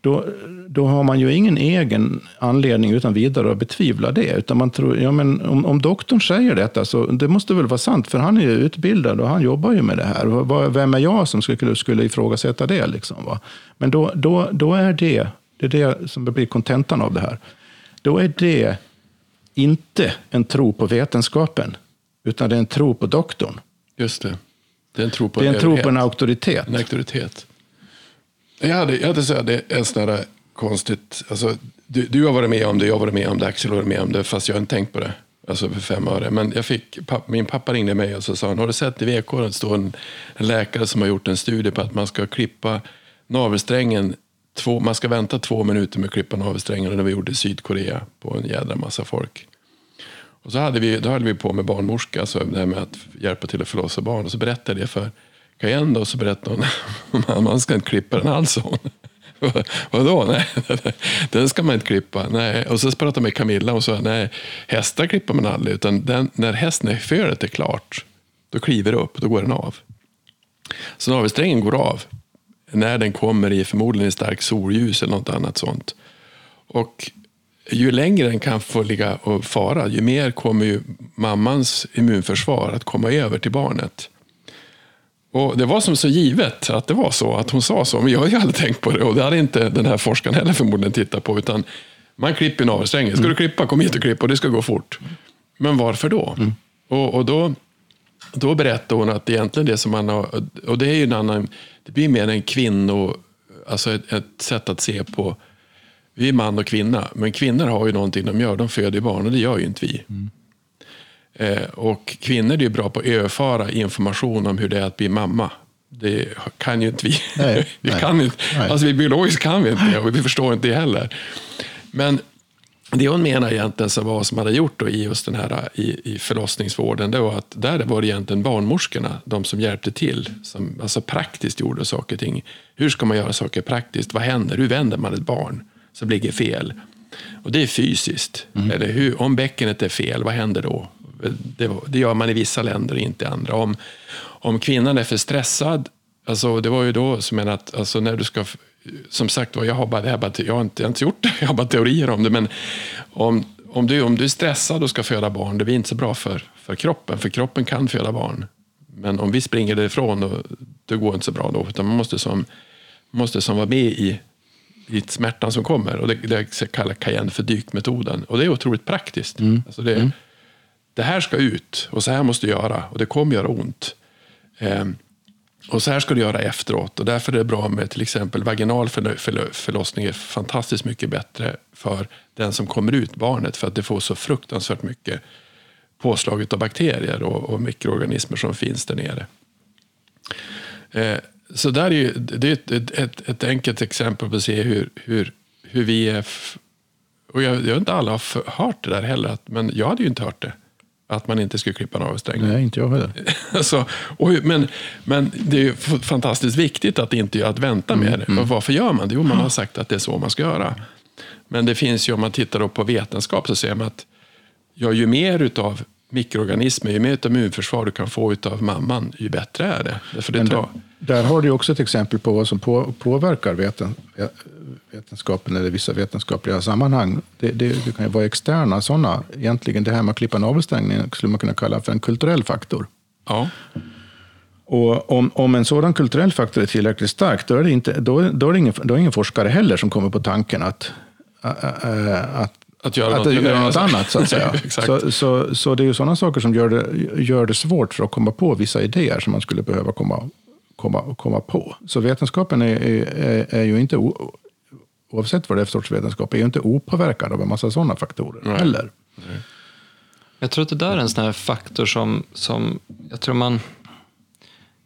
Då, då har man ju ingen egen anledning utan vidare att betvivla det. Utan man tror, ja, men om, om doktorn säger detta så det måste väl vara sant, för han är ju utbildad och han jobbar ju med det här. Vem är jag som skulle, skulle ifrågasätta det? Liksom, va? Men då, då, då är det det är det som blir kontentan av det här. Då är det inte en tro på vetenskapen, utan det är en tro på doktorn. Just det. Det är en tro på, är en, tro på en auktoritet. En auktoritet. Jag hade, jag hade så det är en sån där konstigt, alltså, du, du har varit med om det, jag har varit med om det, Axel har varit med om det, fast jag har inte tänkt på det. Alltså för fem öre. Men jag fick, min pappa ringde mig och så sa han, har du sett i VK att det står en, en, läkare som har gjort en studie på att man ska klippa navelsträngen, två, man ska vänta två minuter med att klippa navelsträngen, det vi gjorde i Sydkorea på en jädra massa folk. Och så hade vi, då höll vi på med barnmorska, alltså det här med att hjälpa till att förlossa barn. Och så berättade jag det för Cayenne och så berättade hon att man ska inte klippa den alls. Vadå? Nej, den ska man inte klippa. Nej. Och så pratade jag med Camilla och sa nej, hästar klipper man aldrig. Utan den, när hästen föret är klart, då kliver det upp, då går den av. Så navelsträngen går av när den kommer i förmodligen i stark solljus eller något annat sånt. Och ju längre den kan få ligga och fara, ju mer kommer ju mammans immunförsvar att komma över till barnet. Och Det var som så givet att det var så, att hon sa så. Men jag har ju aldrig tänkt på det och det hade inte den här forskaren heller förmodligen tittat på. Utan man klipper navelsträngen. Ska du klippa, kom hit och klipp och det ska gå fort. Men varför då? Mm. Och, och, då, då berättade hon att egentligen det som man har, och det är ju en annan, det blir mer en kvinno, alltså ett, ett sätt att se på, vi är man och kvinna, men kvinnor har ju någonting de gör, de föder barn och det gör ju inte vi. Mm. Eh, och kvinnor är ju bra på att överföra information om hur det är att bli mamma. Det kan ju inte vi. Nej, vi nej, kan inte. Nej. Alltså, vi biologiskt kan vi inte och vi förstår inte det heller. Men det hon menar egentligen som var som hade gjort då i just den här i, i förlossningsvården, det var att där var det egentligen barnmorskorna, de som hjälpte till, som alltså praktiskt gjorde saker och ting. Hur ska man göra saker praktiskt? Vad händer? Hur vänder man ett barn som ligger fel? Och det är fysiskt. Mm. Eller hur, om bäckenet är fel, vad händer då? Det, det, gör man i vissa länder, inte i andra. Om, om kvinnan är för stressad, alltså det var ju då som att, alltså när du ska, som sagt jag har, bara, jag, har bara, jag har inte ens gjort det, jag har bara teorier om det, men om, om, du, om du är stressad och ska föda barn, det blir inte så bra för, för kroppen, för kroppen kan föda barn. Men om vi springer därifrån, då, det går inte så bra då, utan man måste som, måste som vara med i, i smärtan som kommer. Och det, det kallar Cayenne för dykmetoden. Och det är otroligt praktiskt. Mm. Alltså det, mm det här ska ut och så här måste du göra och det kommer göra ont. Eh, och så här ska du göra efteråt och därför är det bra med till exempel vaginal förlossning är fantastiskt mycket bättre för den som kommer ut, barnet, för att det får så fruktansvärt mycket påslaget av bakterier och, och mikroorganismer som finns där nere. Eh, så där är ju, det är ett, ett, ett, enkelt exempel på att se hur, hur, hur vi är och jag, jag inte alla har hört det där heller, men jag hade ju inte hört det att man inte skulle klippa navelsträngen. Nej, inte jag heller. alltså, och, men, men det är ju fantastiskt viktigt att inte att vänta med det. Mm. Varför gör man det? Jo, man har sagt att det är så man ska göra. Men det finns ju, om man tittar på vetenskap, så ser man att ja, ju mer utav mikroorganismer, ju mer utav immunförsvar du kan få av mamman, ju bättre är det. Därför det tar... där, har du också ett exempel på vad som på, påverkar veten, vetenskapen eller vissa vetenskapliga sammanhang. Det, det, det kan ju vara externa sådana. Egentligen det här med att klippa navelsträngen skulle man kunna kalla för en kulturell faktor. Ja. Och om, om en sådan kulturell faktor är tillräckligt stark, då är det, inte, då, då är ingen, då är ingen forskare heller som kommer på tanken att, att att göra, att något, göra något annat. Så, att säga. så, så, så, det är ju sådana saker som gör det, gör det svårt för att komma på vissa idéer som man skulle behöva komma, komma, komma på. Så vetenskapen är, är, är ju inte oavsett vad det är för sorts vetenskap, är ju inte opåverkad av en massa sådana faktorer Nej. heller. Nej. Jag tror att det där är en sån här faktor som, som jag tror man...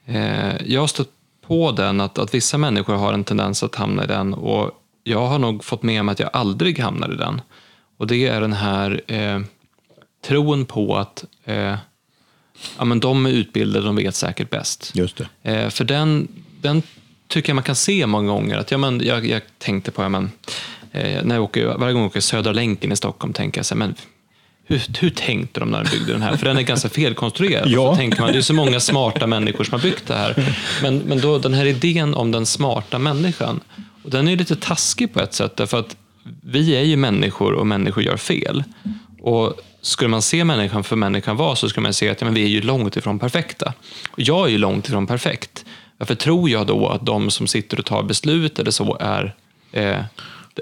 Eh, jag har stött på den, att, att vissa människor har en tendens att hamna i den och jag har nog fått med mig att jag aldrig hamnar i den. Och det är den här eh, tron på att eh, ja, men de är utbildade, de vet säkert bäst. Just det. Eh, för den, den tycker jag man kan se många gånger. Att, ja, men, jag, jag tänkte på, ja, men, eh, när jag åker, varje gång jag åker Södra länken i Stockholm tänker jag så här, men hur, hur tänkte de när de byggde den här? För den är ganska felkonstruerad. ja. Så tänker man, det är så många smarta människor som har byggt det här. Men, men då, den här idén om den smarta människan, och den är lite taskig på ett sätt, därför att vi är ju människor och människor gör fel. Och skulle man se människan för människan var så skulle man se att ja, men vi är ju långt ifrån perfekta. Och jag är ju långt ifrån perfekt. Varför tror jag då att de som sitter och tar beslut eller så är eh,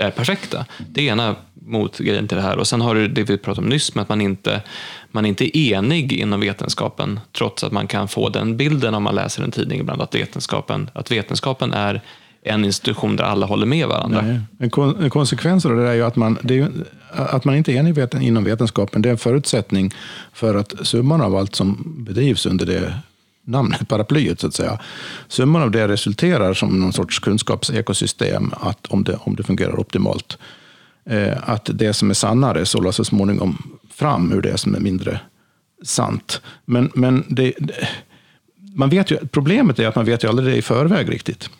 är perfekta. Det är ena motgrejen till det här. Och sen har du det vi pratade om nyss, med att man inte, man inte är enig inom vetenskapen, trots att man kan få den bilden om man läser en tidning ibland, att vetenskapen, att vetenskapen är en institution där alla håller med varandra. Nej. En, kon en konsekvens av det är ju att man, är ju, att man inte är enig veten, inom vetenskapen. Det är en förutsättning för att summan av allt som bedrivs under det namnet, paraplyet så att säga. Summan av det resulterar som någon sorts kunskapsekosystem, att om det, om det fungerar optimalt. Eh, att det som är sannare sållas så småningom fram ur det som är mindre sant. Men, men det, det, man vet ju, problemet är att man vet ju aldrig det i förväg riktigt.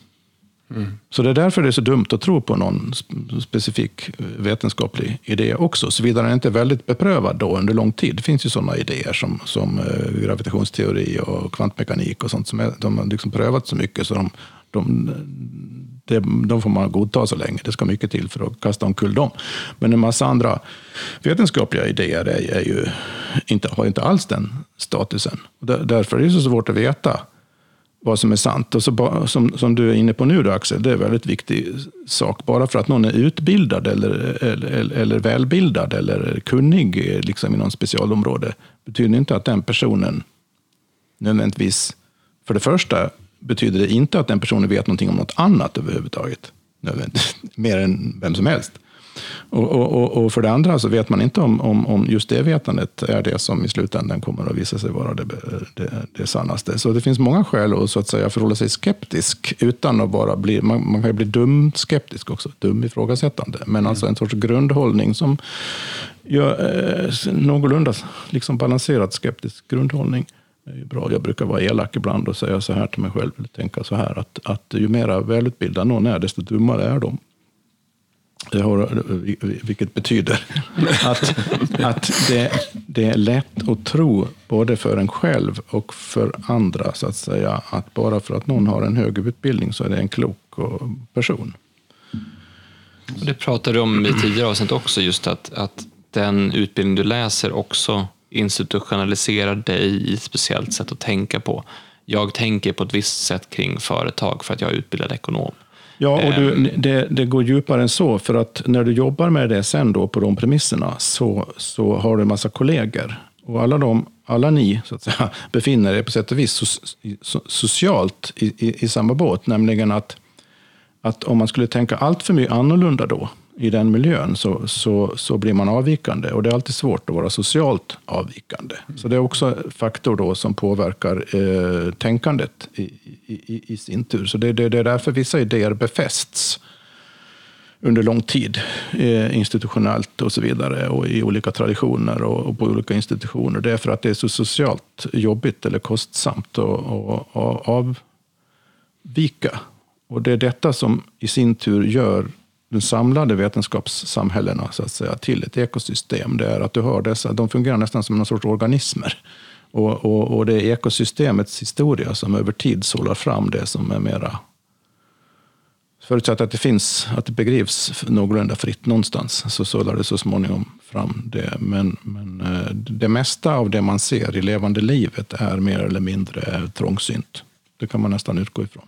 Mm. Så det är därför det är så dumt att tro på någon specifik eh, vetenskaplig idé också, såvida den inte är väldigt beprövad då under lång tid. Det finns ju sådana idéer som, som eh, gravitationsteori och kvantmekanik och sånt som är, de har liksom prövat så mycket så de, de, de får man godta så länge. Det ska mycket till för att kasta omkull dem. Men en massa andra vetenskapliga idéer är, är ju inte, har inte alls den statusen. Därför är det så svårt att veta vad som är sant. Och så, som, som du är inne på nu då, Axel, det är en väldigt viktig sak. Bara för att någon är utbildad eller, eller, eller välbildad eller kunnig eh, liksom, i någon specialområde betyder inte att den personen nödvändigtvis, för det första betyder det inte att den personen vet någonting om något annat överhuvudtaget. Mer än vem som helst. Och, och, och, för det andra så vet man inte om, om, om just det vetandet är det som i slutändan kommer att visa sig vara det, det, det sannaste. Så det finns många skäl att så att säga förhålla sig skeptisk utan att bara bli, man, man kan ju bli dum skeptisk också, dum ifrågasättande. Men mm. alltså en sorts grundhållning som gör eh, någorlunda liksom balanserad skeptisk grundhållning är bra. Jag brukar vara elak ibland och säga så här till mig själv, eller tänka så här, att, att ju mer välutbildad någon är, desto dummare är de. Har, vilket betyder att, att det, det, är lätt att tro, både för en själv och för andra, så att säga, att bara för att någon har en hög utbildning så är det en klok person. Det pratade du om i tidigare avsnitt också, just att, att den utbildning du läser också institutionaliserar dig i ett speciellt sätt att tänka på. Jag tänker på ett visst sätt kring företag för att jag är utbildad ekonom. Ja, och du, ehm. det, det, går djupare än så. För att när du jobbar med det sen då på de premisserna så, så har du en massa kollegor. Och alla, de, alla ni så att säga, befinner er på sätt och vis so, so, socialt i, i, i, samma båt. Nämligen att, att om man skulle tänka allt för mycket annorlunda då, i den miljön så, så, så blir man avvikande. Och det är alltid svårt att vara socialt avvikande. Mm. Så det är också en faktor då som påverkar eh, tänkandet i, i, i, sin tur. Så det, det, det, är därför vissa idéer befästs under lång tid, eh, institutionellt och så vidare, och i olika traditioner och, och, på olika institutioner. Det är för att det är så socialt jobbigt eller kostsamt att avvika. Och det är detta som i sin tur gör de samlade vetenskapssamhällena så att säga, till ett ekosystem. Det är att du har dessa, de fungerar nästan som någon sorts organismer. Och, och, och det är ekosystemets historia som över tid sållar fram det som är mera Förutsatt att det finns, att det begrivs någorlunda fritt någonstans, så sållar det så småningom fram det. Men, men eh, det mesta av det man ser i levande livet är mer eller mindre trångsynt. Det kan man nästan utgå ifrån.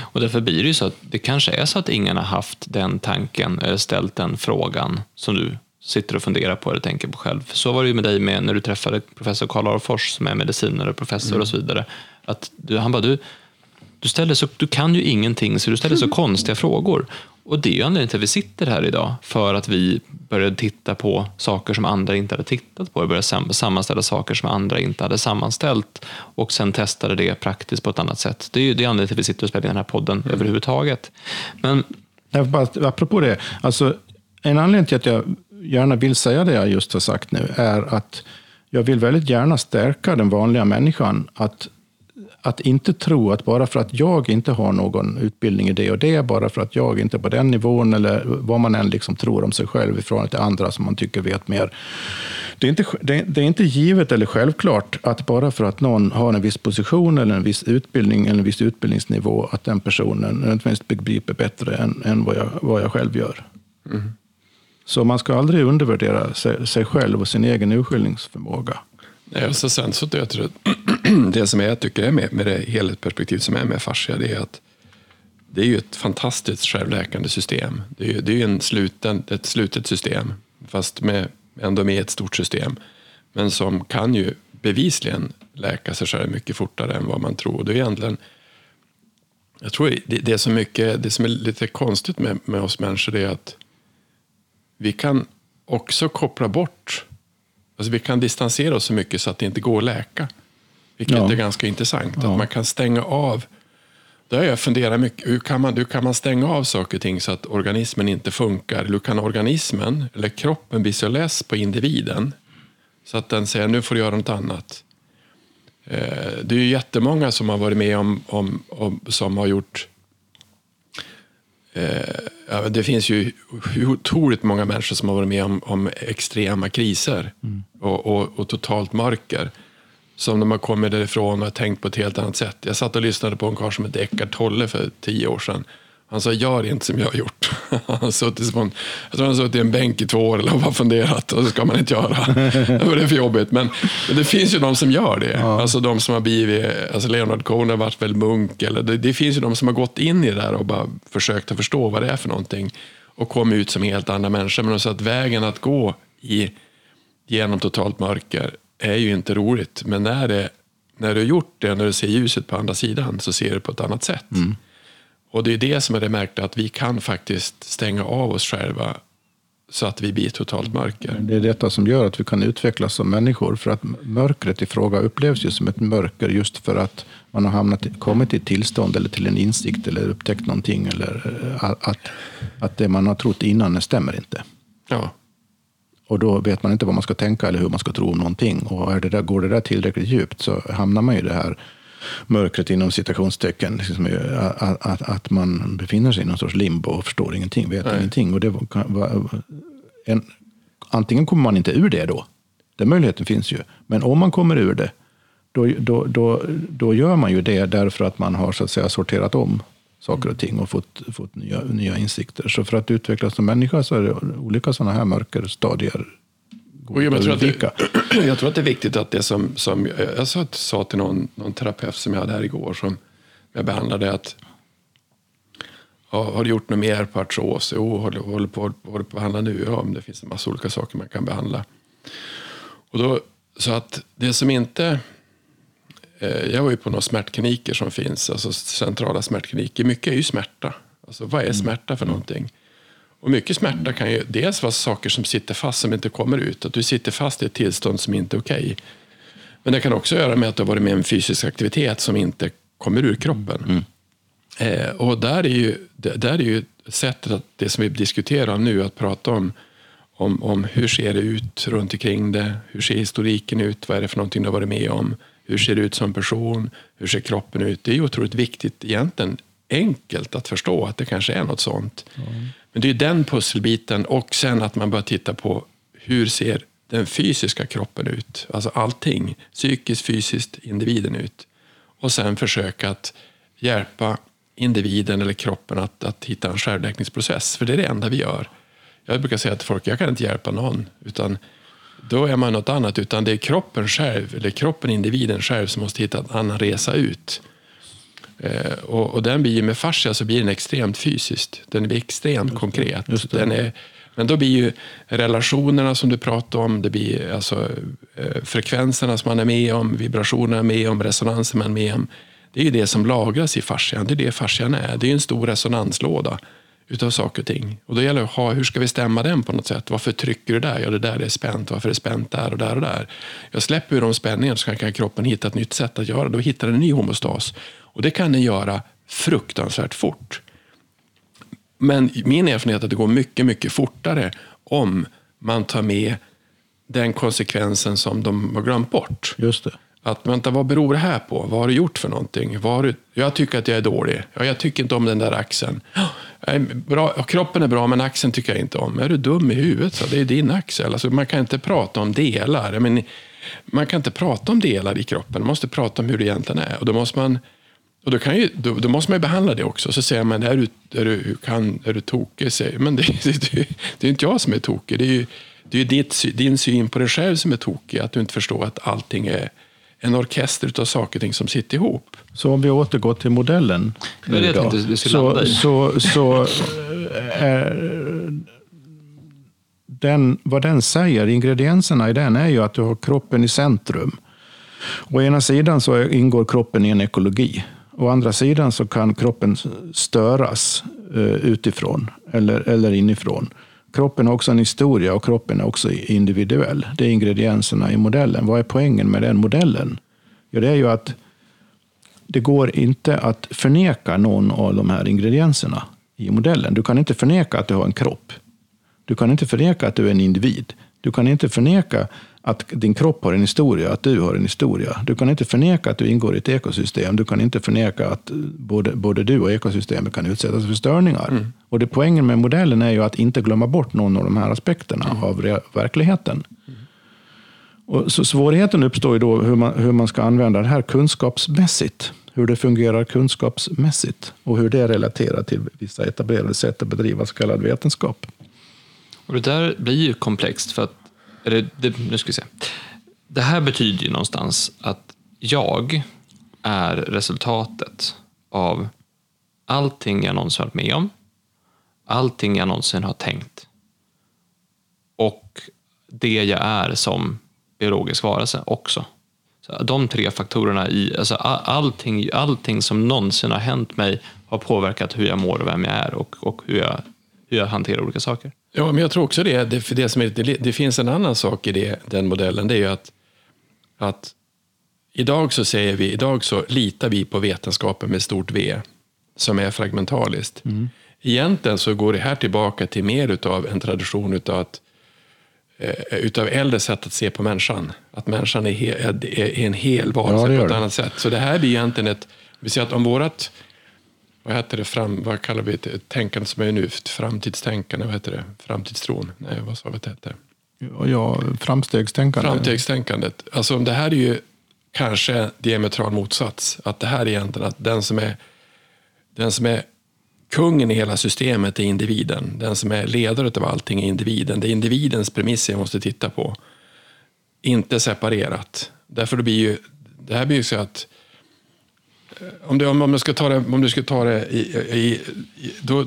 Och därför blir det ju så att det kanske är så att ingen har haft den tanken eller ställt den frågan som du sitter och funderar på eller tänker på själv. Så var det ju med dig med när du träffade professor Karl Arfors som är medicinare och professor mm. och så vidare. Att du, han bara, du, du, ställer så, du kan ju ingenting så du ställer så konstiga frågor. Och det är ju anledningen till att vi sitter här idag, för att vi började titta på saker som andra inte hade tittat på. Vi började sammanställa saker som andra inte hade sammanställt och sen testade det praktiskt på ett annat sätt. Det är ju det anledningen till att vi sitter och spelar in den här podden mm. överhuvudtaget. Men... Jag bara, apropå det, alltså, en anledning till att jag gärna vill säga det jag just har sagt nu är att jag vill väldigt gärna stärka den vanliga människan att att inte tro att bara för att jag inte har någon utbildning i det och det, bara för att jag inte är på den nivån, eller vad man än liksom tror om sig själv i förhållande till andra som man tycker vet mer. Det är, inte, det är inte givet eller självklart att bara för att någon har en viss position eller en viss utbildning eller en viss utbildningsnivå, att den personen nödvändigtvis begriper bättre än, än vad, jag, vad jag själv gör. Mm. Så man ska aldrig undervärdera sig, sig själv och sin egen urskiljningsförmåga. Nej, så sen så det, det som jag tycker är med, med det helhetsperspektiv som är med fascia, det är att det är ju ett fantastiskt självläkande system. Det är ju, det är en sluten, ett slutet system, fast med, ändå med ett stort system. Men som kan ju bevisligen läka sig själv mycket fortare än vad man tror. Det är egentligen, jag tror det, det, är så mycket, det som är lite konstigt med, med oss människor är att vi kan också koppla bort, alltså vi kan distansera oss så mycket så att det inte går att läka. Vilket ja. är ganska intressant. Ja. Att man kan stänga av det har jag funderat mycket. Hur kan, man, hur kan man stänga av saker och ting så att organismen inte funkar? Hur kan organismen, eller kroppen, bli så less på individen så att den säger nu får du göra något annat? Eh, det är ju jättemånga som har varit med om, om, om som har gjort eh, det finns ju otroligt många människor som har varit med om, om extrema kriser mm. och, och, och, totalt mörker som de har kommit därifrån och har tänkt på ett helt annat sätt. Jag satt och lyssnade på en karl som hette Eckart Tolle för tio år sedan. Han sa, gör inte som jag har gjort. Han har suttit en, jag tror han har suttit i en bänk i två år eller bara funderat. Och så ska man inte göra. Det var det för jobbigt. Men, men, det finns ju de som gör det. Ja. Alltså de som har blivit, alltså Leonard Cohen har varit väl munk. Eller det, det, finns ju de som har gått in i det där och bara försökt att förstå vad det är för någonting. Och kommit ut som helt andra människor. Men så att vägen att gå i, genom totalt mörker är ju inte roligt. Men när, det, när du har gjort det, när du ser ljuset på andra sidan, så ser du på ett annat sätt. Mm. Och det är det som är det märkta, att vi kan faktiskt stänga av oss själva så att vi blir totalt mörker. Det är detta som gör att vi kan utvecklas som människor. För att mörkret i fråga upplevs ju som ett mörker just för att man har hamnat, kommit till ett tillstånd eller till en insikt eller upptäckt någonting. Eller eh, att, att det man har trott innan stämmer inte. Ja. Och då vet man inte vad man ska tänka eller hur man ska tro om någonting. Och är det där, går det där tillräckligt djupt så hamnar man i det här mörkret inom citationstecken. Liksom, att, att, att, man befinner sig i någon sorts limbo och förstår ingenting, vet Nej. ingenting. Och det var, en, antingen kommer man inte ur det då. Den möjligheten finns ju. Men om man kommer ur det, då, då, då, då gör man ju det därför att man har så att säga, sorterat om saker och ting och fått, fått nya, nya insikter. Så för att utvecklas som människa så är det olika sådana här mörkerstadier. Och jag, tror att det, jag tror att det är viktigt att det som, som jag sa, sa till någon, någon terapeut som jag hade här igår, som jag behandlade, att ja, har du gjort något mer på artros? Jo, håller, håller, på, håller på att behandla nu. Ja, men det finns en massa olika saker man kan behandla. Och då, så att det som inte Eh, jag var ju på några smärtkliniker som finns, alltså centrala smärtkliniker. Mycket är ju smärta. Alltså, vad är mm. smärta för någonting? Och mycket smärta kan ju dels vara saker som sitter fast som inte kommer ut. Att du sitter fast i ett tillstånd som inte är okej. Okay. Men det kan också göra med att du har varit med i en fysisk aktivitet som inte kommer ur kroppen. Mm. Eh, och där är, ju, där är ju sättet att det som vi diskuterar nu, att prata om, om, om hur ser det ut runt omkring det, hur ser historiken ut, vad är det för någonting du har varit med om, hur ser det ut som person? Hur ser kroppen ut? Det är ju otroligt viktigt, egentligen enkelt att förstå att det kanske är något sånt. Mm. Men det är den pusselbiten och sen att man börjar titta på hur ser den fysiska kroppen ut? Alltså allting, psykiskt, fysiskt, individen ut. Och sen försöka att hjälpa individen eller kroppen att, att hitta en självläkningsprocess. För det är det enda vi gör. Jag brukar säga till folk, jag kan inte hjälpa någon. utan då är man något annat. Utan det är kroppen själv, eller kroppen, individen själv, som måste hitta en annan resa ut. Eh, och, och, den blir med fascia så blir den extremt fysiskt. Den blir extremt konkret. Den är, men då blir ju relationerna som du pratade om, det blir alltså, eh, frekvenserna som man är med om, vibrationerna med om, resonansen man är med om. Det är ju det som lagras i fascian. Det är det fascian är. Det är en stor resonanslåda utav saker och ting. Och då gäller det att ha, hur ska vi stämma den på något sätt? Varför trycker du där? Ja, det där är spänt. Varför är det spänt där och där och där? Jag släpper ur de spänningarna så kan kroppen hitta ett nytt sätt att göra. Då hittar den en ny homostas. Och det kan den göra fruktansvärt fort. Men min erfarenhet är att det går mycket, mycket fortare om man tar med den konsekvensen som de har glömt bort. Just det. Att vänta, vad beror det här på? Vad har du gjort för någonting? Vad du... Jag tycker att jag är dålig. Ja, jag tycker inte om den där axeln. Bra, kroppen är bra, men axeln tycker jag inte om. Är du dum i huvudet? Så det är din axel. Alltså, man kan inte prata om delar. Men, man kan inte prata om delar i kroppen. Man måste prata om hur det egentligen är. Och då måste man, och då kan ju, då, då måste man behandla det också. Så säger man, är du, är du, kan, är du tokig? Säger, men det, det, det, det är inte jag som är tokig. Det är ju, det är ditt, din syn på dig själv som är tokig. Att du inte förstår att allting är en orkester av saker och ting som sitter ihop. Så om vi återgår till modellen. Det är det jag så, så, så eh, är den, vad den säger, ingredienserna i den är ju att du har kroppen i centrum. Å ena sidan så ingår kroppen i en ekologi. Å andra sidan så kan kroppen störas eh, utifrån eller, eller inifrån. Kroppen har också en historia och kroppen är också individuell. Det är ingredienserna i modellen. Vad är poängen med den modellen? Jo, det är ju att det går inte att förneka någon av de här ingredienserna i modellen. Du kan inte förneka att du har en kropp. Du kan inte förneka att du är en individ. Du kan inte förneka att din kropp har en historia, att du har en historia. Du kan inte förneka att du ingår i ett ekosystem. Du kan inte förneka att både, både du och ekosystemet kan utsättas för störningar. Mm. Och det Poängen med modellen är ju att inte glömma bort någon av de här aspekterna mm. av verkligheten. Mm. Och så svårigheten uppstår ju då hur man, hur man ska använda det här kunskapsmässigt. Hur det fungerar kunskapsmässigt och hur det relaterar till vissa etablerade sätt att bedriva så kallad vetenskap. Och det där blir ju komplext för att, eller det, nu ska vi se. Det här betyder ju någonstans att jag är resultatet av allting jag någonsin varit med om, allting jag någonsin har tänkt och det jag är som biologisk varelse också. Så de tre faktorerna, i, alltså allting, allting som någonsin har hänt mig har påverkat hur jag mår och vem jag är och, och hur, jag, hur jag hanterar olika saker. Ja, men jag tror också det. Det, för det, som är, det, det finns en annan sak i det, den modellen. Det är ju att, att idag så säger vi, idag så litar vi på vetenskapen med stort V, som är fragmentaliskt. Mm. Egentligen så går det här tillbaka till mer av en tradition utav att eh, utav äldre sätt att se på människan. Att människan är, he, är en hel varelse ja, på ett annat sätt. Så det här blir egentligen ett... Vi säger att om vårat vad heter det, fram, vad kallar vi det, tänkande som är nu, framtidstänkande, vad heter det, framtidstron? Nej, vad sa vi att det hette? Ja, framstegstänkande. Framstegstänkandet. Alltså det här är ju kanske diametral motsats. Att det här är egentligen att den som är, den som är kungen i hela systemet är individen. Den som är ledare av allting är individen. Det är individens premisser jag måste titta på. Inte separerat. Därför det blir ju, det här blir ju så att om du, om, du ska ta det, om du ska ta det, i, i, då,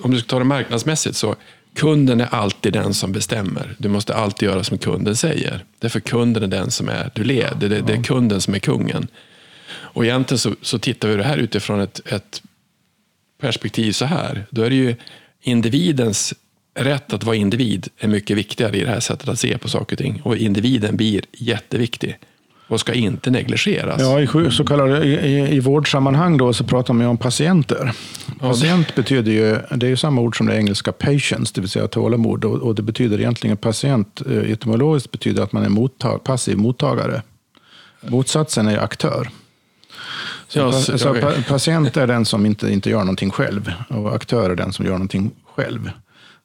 om du ska ta det marknadsmässigt så kunden är alltid den som bestämmer. Du måste alltid göra som kunden säger. Därför kunden är den som är, du leder, det, det är kunden som är kungen. Och egentligen så, så tittar vi det här utifrån ett, ett perspektiv så här. Då är det ju individens rätt att vara individ är mycket viktigare i det här sättet att se på saker och ting. Och individen blir jätteviktig och ska inte negligeras. Ja, i, så kallade, i, i vårdsammanhang då, så pratar man om patienter. Patient ja, betyder ju, det är ju samma ord som det engelska patience, det vill säga tålamod. Och, och det betyder egentligen patient, eh, etymologiskt betyder att man är mottag, passiv mottagare. Motsatsen är aktör. Så, ja, så, så patient är den som inte, inte gör någonting själv och aktör är den som gör någonting själv.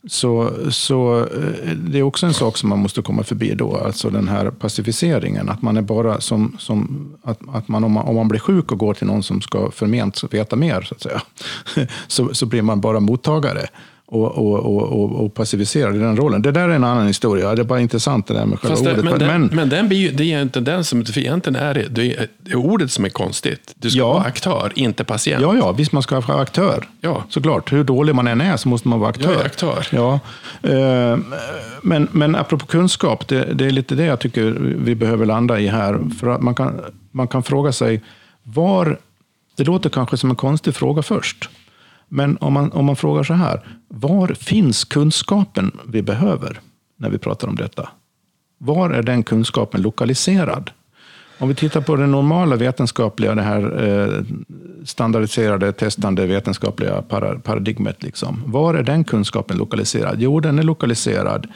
Så, så eh, det är också en sak som man måste komma förbi då, alltså den här pacificeringen. Att man är bara som, som att, att man om, man om man blir sjuk och går till någon som ska förment veta mer, så att säga, så, så blir man bara mottagare och, och, och, och passiviserad i den rollen. Det där är en annan historia. Det är bara intressant det där med själva det, ordet. Men, den, men, men den blir ju, det är inte den som, för egentligen är det, det är, det är ordet som är konstigt. Du ska ja. vara aktör, inte patient. Ja, ja, visst man ska vara aktör. Ja. Såklart, hur dålig man än är så måste man vara aktör. Jag är aktör. Ja. Eh, men, men apropå kunskap, det, det är lite det jag tycker vi behöver landa i här. För att man kan, man kan fråga sig, var, det låter kanske som en konstig fråga först. Men om man, om man frågar så här, var finns kunskapen vi behöver när vi pratar om detta? Var är den kunskapen lokaliserad? Om vi tittar på det normala vetenskapliga, det här eh, standardiserade, testande vetenskapliga paradigmet. Liksom. Var är den kunskapen lokaliserad? Jo, den är lokaliserad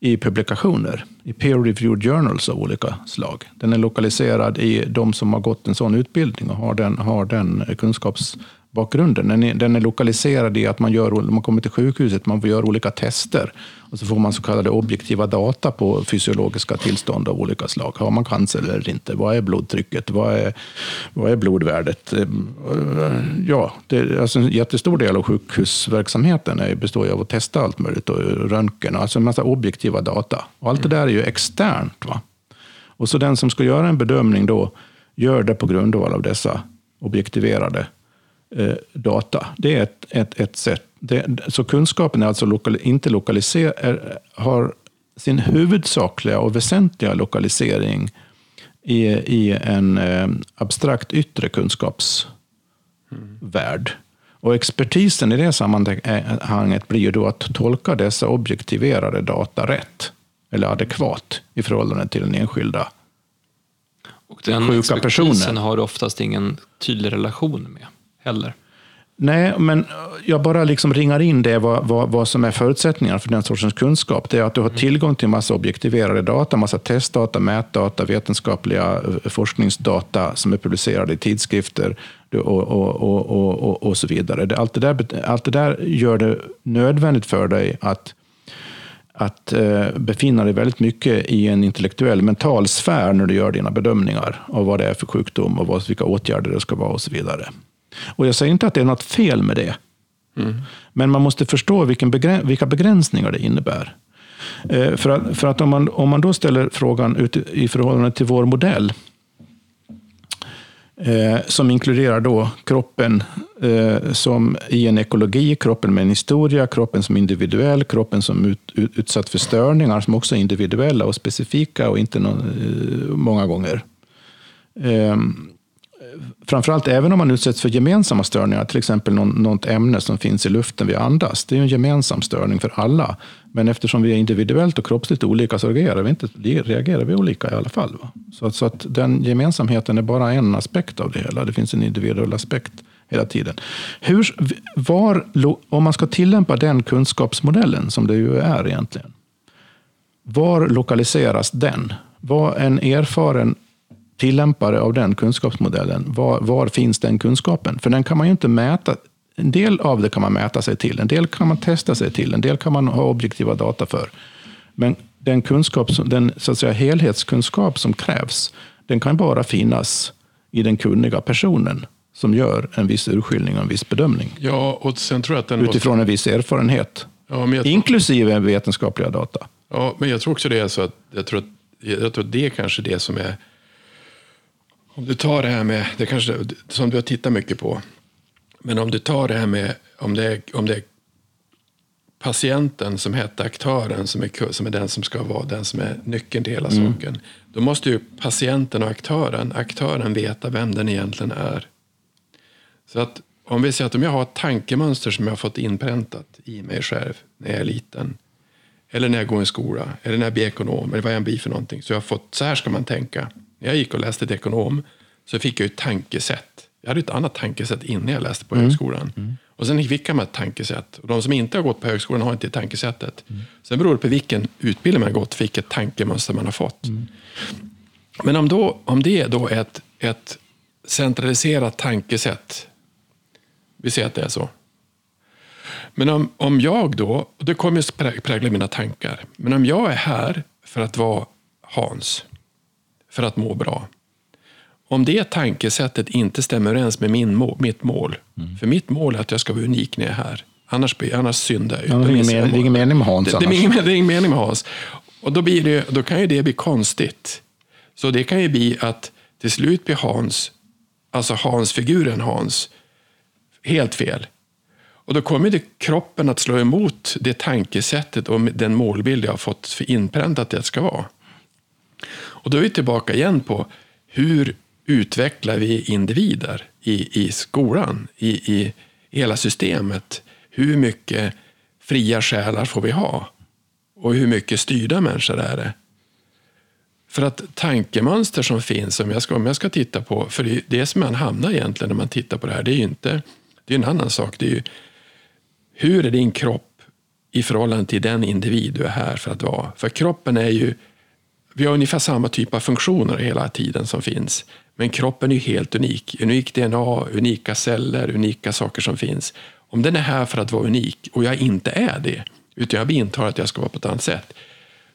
i publikationer, i peer-reviewed journals av olika slag. Den är lokaliserad i de som har gått en sån utbildning och har den, har den eh, kunskaps bakgrunden. Den är, den är lokaliserad i att man, gör, man kommer till sjukhuset, man gör olika tester. Och så får man så kallade objektiva data på fysiologiska tillstånd av olika slag. Har man cancer eller inte? Vad är blodtrycket? Vad är, vad är blodvärdet? Ehm, ja, det, alltså en jättestor del av sjukhusverksamheten består ju av att testa allt möjligt. Och röntgen, alltså en massa objektiva data. Och allt det där är ju externt. Va? Och så den som ska göra en bedömning då, gör det på grundval av dessa objektiverade eh, data. Det är ett, ett, ett sätt. Det, så kunskapen är alltså lokal, inte lokaliserad, har sin huvudsakliga och väsentliga lokalisering i, i en eh, abstrakt yttre kunskapsvärld. Och expertisen i det sammanhanget blir ju då att tolka dessa objektiverade data rätt eller adekvat i förhållande till den enskilda och den sjuka personen. har du oftast ingen tydlig relation med heller. Nej, men jag bara liksom ringar in det vad, vad, vad som är förutsättningarna för den sortens kunskap. Det är att du har tillgång till massa objektiverade data, massa testdata, mätdata, vetenskapliga eh, forskningsdata som är publicerade i tidskrifter och, och, och, och, och så vidare. Allt det, där, allt det där gör det nödvändigt för dig att att eh, befinna dig väldigt mycket i en intellektuell, mental sfär när du gör dina bedömningar av vad det är för sjukdom och vad, vilka åtgärder det ska vara och så vidare. Och jag säger inte att det är något fel med det. Mm. Men man måste förstå vilken begräns vilka begränsningar det innebär. Eh, för att, för att om, man, om man då ställer frågan ut i förhållande till vår modell, eh, som inkluderar då kroppen eh, som i en ekologi, kroppen med en historia, kroppen som individuell, kroppen som ut, ut, utsatt för störningar som också är individuella och specifika och inte no, eh, många gånger. Framförallt även om man utsätts för gemensamma störningar, till exempel någon, något ämne som finns i luften vi andas. Det är en gemensam störning för alla. Men eftersom vi är individuellt och kroppsligt olika så reagerar vi, inte, reagerar vi olika i alla fall. Va? Så, att, så att den gemensamheten är bara en aspekt av det hela. Det finns en individuell aspekt hela tiden. Hur, var, om man ska tillämpa den kunskapsmodellen, som det ju är egentligen, var lokaliseras den? Vad en erfaren tillämpare av den kunskapsmodellen, var, var, finns den kunskapen? För den kan man ju inte mäta. En del av det kan man mäta sig till, en del kan man testa sig till, en del kan man ha objektiva data för. Men den, kunskap, den så att säga, helhetskunskap som krävs, den kan bara finnas i den kunniga personen som gör en viss urskiljning och en viss bedömning. Ja, och sen tror jag att den utifrån måste... en viss erfarenhet. Ja, jag... Inklusive vetenskapliga data. Ja, men jag tror också det är så att jag tror att, jag tror att det är kanske det som är om du tar det här med, det kanske, som du har tittat mycket på, men om du tar det här med om det är, om det är patienten som heter aktören som är, som är den som ska vara den som är nyckeln till hela mm. saken. Då måste ju patienten och aktören, aktören veta vem den egentligen är. Så att om vi säger att om jag har ett tankemönster som jag har fått inpräntat i mig själv när jag är liten. Eller när jag går i skola, eller när jag blir ekonom, eller vad jag blir för någonting. Så jag har fått, så här ska man tänka. När jag gick och läste till ekonom så fick jag ett tankesätt. Jag hade ett annat tankesätt innan jag läste på mm. högskolan. Mm. Och sen fick man ett tankesätt. Och de som inte har gått på högskolan har inte det tankesättet. Mm. Sen beror det på vilken utbildning man har gått, vilket tankemönster man har fått. Mm. Men om, då, om det då är ett, ett centraliserat tankesätt, vi säger att det är så. Men om, om jag då, och det kommer att prägla mina tankar, men om jag är här för att vara Hans, för att må bra. Om det tankesättet inte stämmer överens med min mål, mitt mål, mm. för mitt mål är att jag ska vara unik när jag är här, annars, annars syndar jag. Ja, det, är ingen, ingen mening med Hans det, det, är ingen, det är ingen mening med Hans. Och då, blir det, då kan ju det bli konstigt. Så det kan ju bli att till slut blir Hans, alltså Hans-figuren Hans, helt fel. Och då kommer det kroppen att slå emot det tankesättet och den målbild jag har fått för inpräntat att det ska vara. Och då är vi tillbaka igen på hur utvecklar vi individer i, i skolan, i, i hela systemet? Hur mycket fria själar får vi ha? Och hur mycket styrda människor är det? För att tankemönster som finns, om jag ska, om jag ska titta på, för det, det som man hamnar egentligen när man tittar på det här, det är ju inte, det är en annan sak. Det är ju, hur är din kropp i förhållande till den individ du är här för att vara? För kroppen är ju vi har ungefär samma typ av funktioner hela tiden som finns. Men kroppen är ju helt unik. Unik DNA, unika celler, unika saker som finns. Om den är här för att vara unik och jag inte är det, utan jag intar att jag ska vara på ett annat sätt.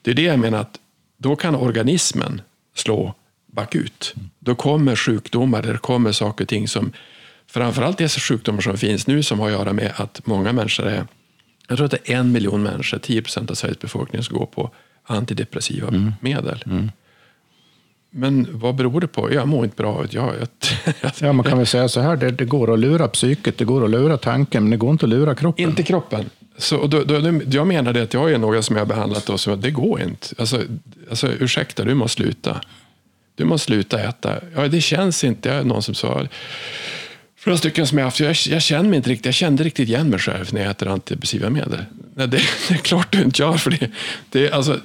Det är det jag menar att då kan organismen slå bakut. Då kommer sjukdomar, det kommer saker och ting som framförallt dessa sjukdomar som finns nu som har att göra med att många människor är, jag tror att det är en miljon människor, 10 procent av Sveriges befolkning som går på antidepressiva mm. medel. Mm. men vad beror det på? Jag mår inte bra. Jag, jag, ja, man kan väl säga så här, det, det, går att lura psyket, det går att lura tanken, men det går inte att lura kroppen. Inte kroppen. Så, då, då, jag menar det att jag är några som jag har behandlat och som det går inte. Alltså, alltså, ursäkta, du måste sluta. Du måste sluta äta. Ja, det känns inte. Jag är någon som sa Flera stycken som jag haft, jag, jag känner mig inte riktigt, jag kände riktigt igen mig själv när jag äter antidepressiva medel. Nej, det, det, är klart du inte gör, för det, det alltså,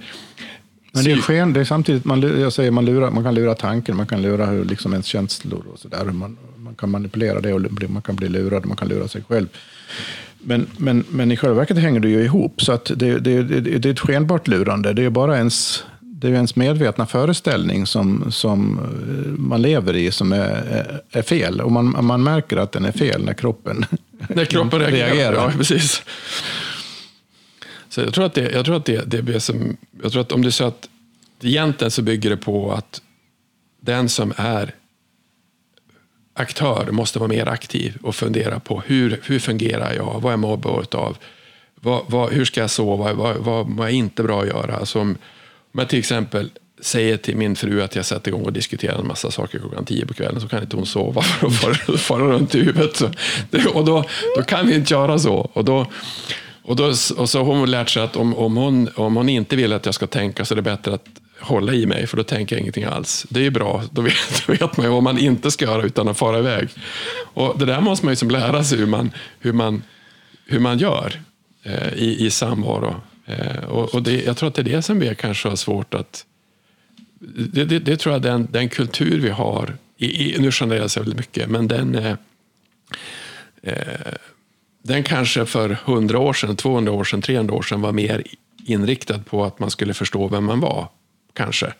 men det är sken, det är samtidigt, man, jag säger, man, lurar, man kan lura tanken, man kan lura hur, liksom ens känslor och sådär. Man, man kan manipulera det och man kan bli lurad, man kan lura sig själv. Men, men, men i själva verket hänger det ju ihop, så att det, det, det, det är ett skenbart lurande. Det är bara ens, det är ens medvetna föreställning som, som eh, man lever i som är, är fel. Och man, man märker att den är fel när kroppen, när kroppen reagerar. reagerar. Ja, precis. Så jag tror att det, jag tror att det, det blir som, jag tror att om du säger att egentligen så bygger det på att den som är aktör måste vara mer aktiv och fundera på hur, hur fungerar jag? Vad är mobbad av? Vad, vad, hur ska jag sova? Vad, vad, vad är inte bra att göra? Alltså om, jag till exempel säger till min fru att jag sätter igång och diskuterar en massa saker klockan tio på kvällen så kan inte hon sova för att fara runt i huvudet. Och då, då kan vi inte göra så. Och då, och, då, och så har hon lärt sig att om, om, hon, om hon inte vill att jag ska tänka så är det bättre att hålla i mig, för då tänker jag ingenting alls. Det är ju bra, då vet, då vet man ju vad man inte ska göra utan att fara iväg. Och det där måste man ju som lära sig hur man, hur man, hur man gör eh, i, i samvaro. Eh, och, och det, jag tror att det är det som vi kanske har svårt att... Det, det, det tror jag den, den kultur vi har, i, i, nu genererar jag väldigt mycket, men den... Eh, eh den kanske för 100 år sedan, 200 år sedan, 300 år sedan var mer inriktad på att man skulle förstå vem man var. Kanske.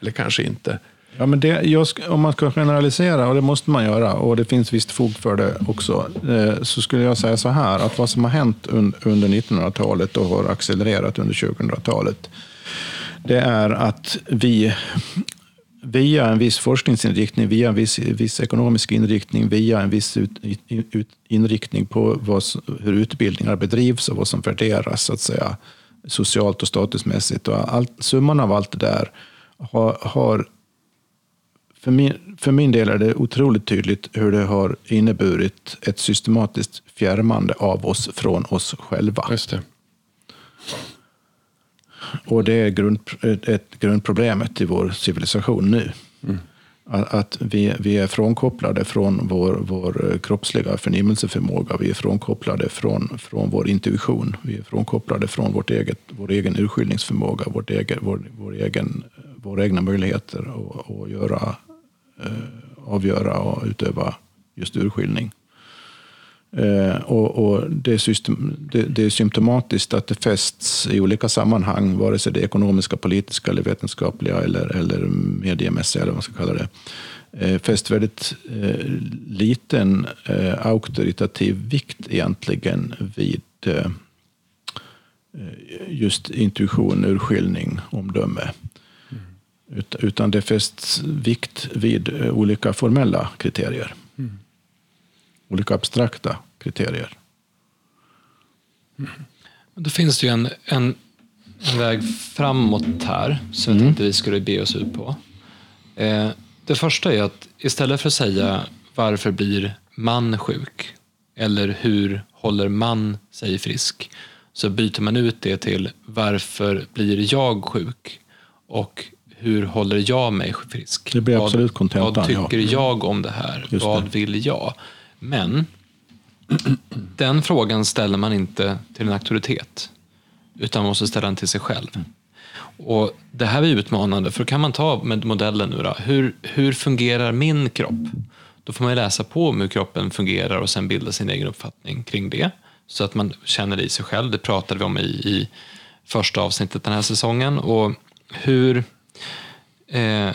Eller kanske inte. Ja, men det, jag, om man ska generalisera, och det måste man göra, och det finns visst fog för det också, eh, så skulle jag säga så här, att vad som har hänt un, under 1900-talet och har accelererat under 2000-talet, det är att vi via en viss forskningsinriktning, via en viss, viss ekonomisk inriktning, via en viss ut, ut, inriktning på vad, hur utbildningar bedrivs och vad som värderas så att säga, socialt och statusmässigt. Och allt, summan av allt det där har, har för, min, för min del är det otroligt tydligt hur det har inneburit ett systematiskt fjärmande av oss från oss själva. Just det. Och det är grund, ett grundproblemet i vår civilisation nu. Mm. Att vi, vi är frånkopplade från vår, vår kroppsliga förnimmelseförmåga. Vi är frånkopplade från, från vår intuition. Vi är frånkopplade från vårt eget, vår egen urskiljningsförmåga, vårt egen, vår, vår egen, våra egna möjligheter att, att göra, Eh, avgöra och utöva just urskiljning. Eh, och, och det, är system, det, det, är symptomatiskt att det fästs i olika sammanhang, vare sig det är ekonomiska, politiska, eller vetenskapliga eller, eller mediemässiga, eller vad man ska kalla det, eh, fäst väldigt eh, liten eh, auktoritativ vikt egentligen vid eh, just intuition, urskiljning, omdöme. Utan det fästs vikt vid eh, olika formella kriterier. Mm olika abstrakta kriterier. Mm. Då finns det ju en, en, en väg framåt här som jag mm. tänkte vi skulle be oss ut på. Eh, det första är att istället för att säga varför blir man sjuk? Eller hur håller man sig frisk? Så byter man ut det till varför blir jag sjuk? Och hur håller jag mig frisk? Det blir absolut kontentan. Vad tycker ja. jag om det här? Just vad det. vill jag? Men den frågan ställer man inte till en auktoritet, utan man måste ställa den till sig själv. Och Det här är utmanande, för kan man ta med modellen nu då, hur, hur fungerar min kropp? Då får man läsa på om hur kroppen fungerar och sen bilda sin egen uppfattning kring det, så att man känner det i sig själv. Det pratade vi om i, i första avsnittet den här säsongen. Och hur, eh,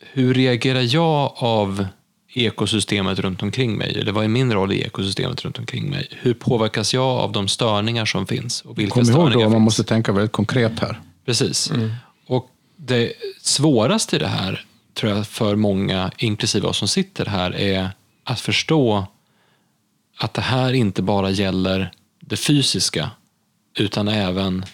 hur reagerar jag av ekosystemet runt omkring mig? Eller vad är min roll i ekosystemet runt omkring mig? Hur påverkas jag av de störningar som finns? Och vilka Kom ihåg då, man måste tänka väldigt konkret här. Precis. Mm. Och det svåraste i det här, tror jag, för många, inklusive oss som sitter här, är att förstå att det här inte bara gäller det fysiska, utan även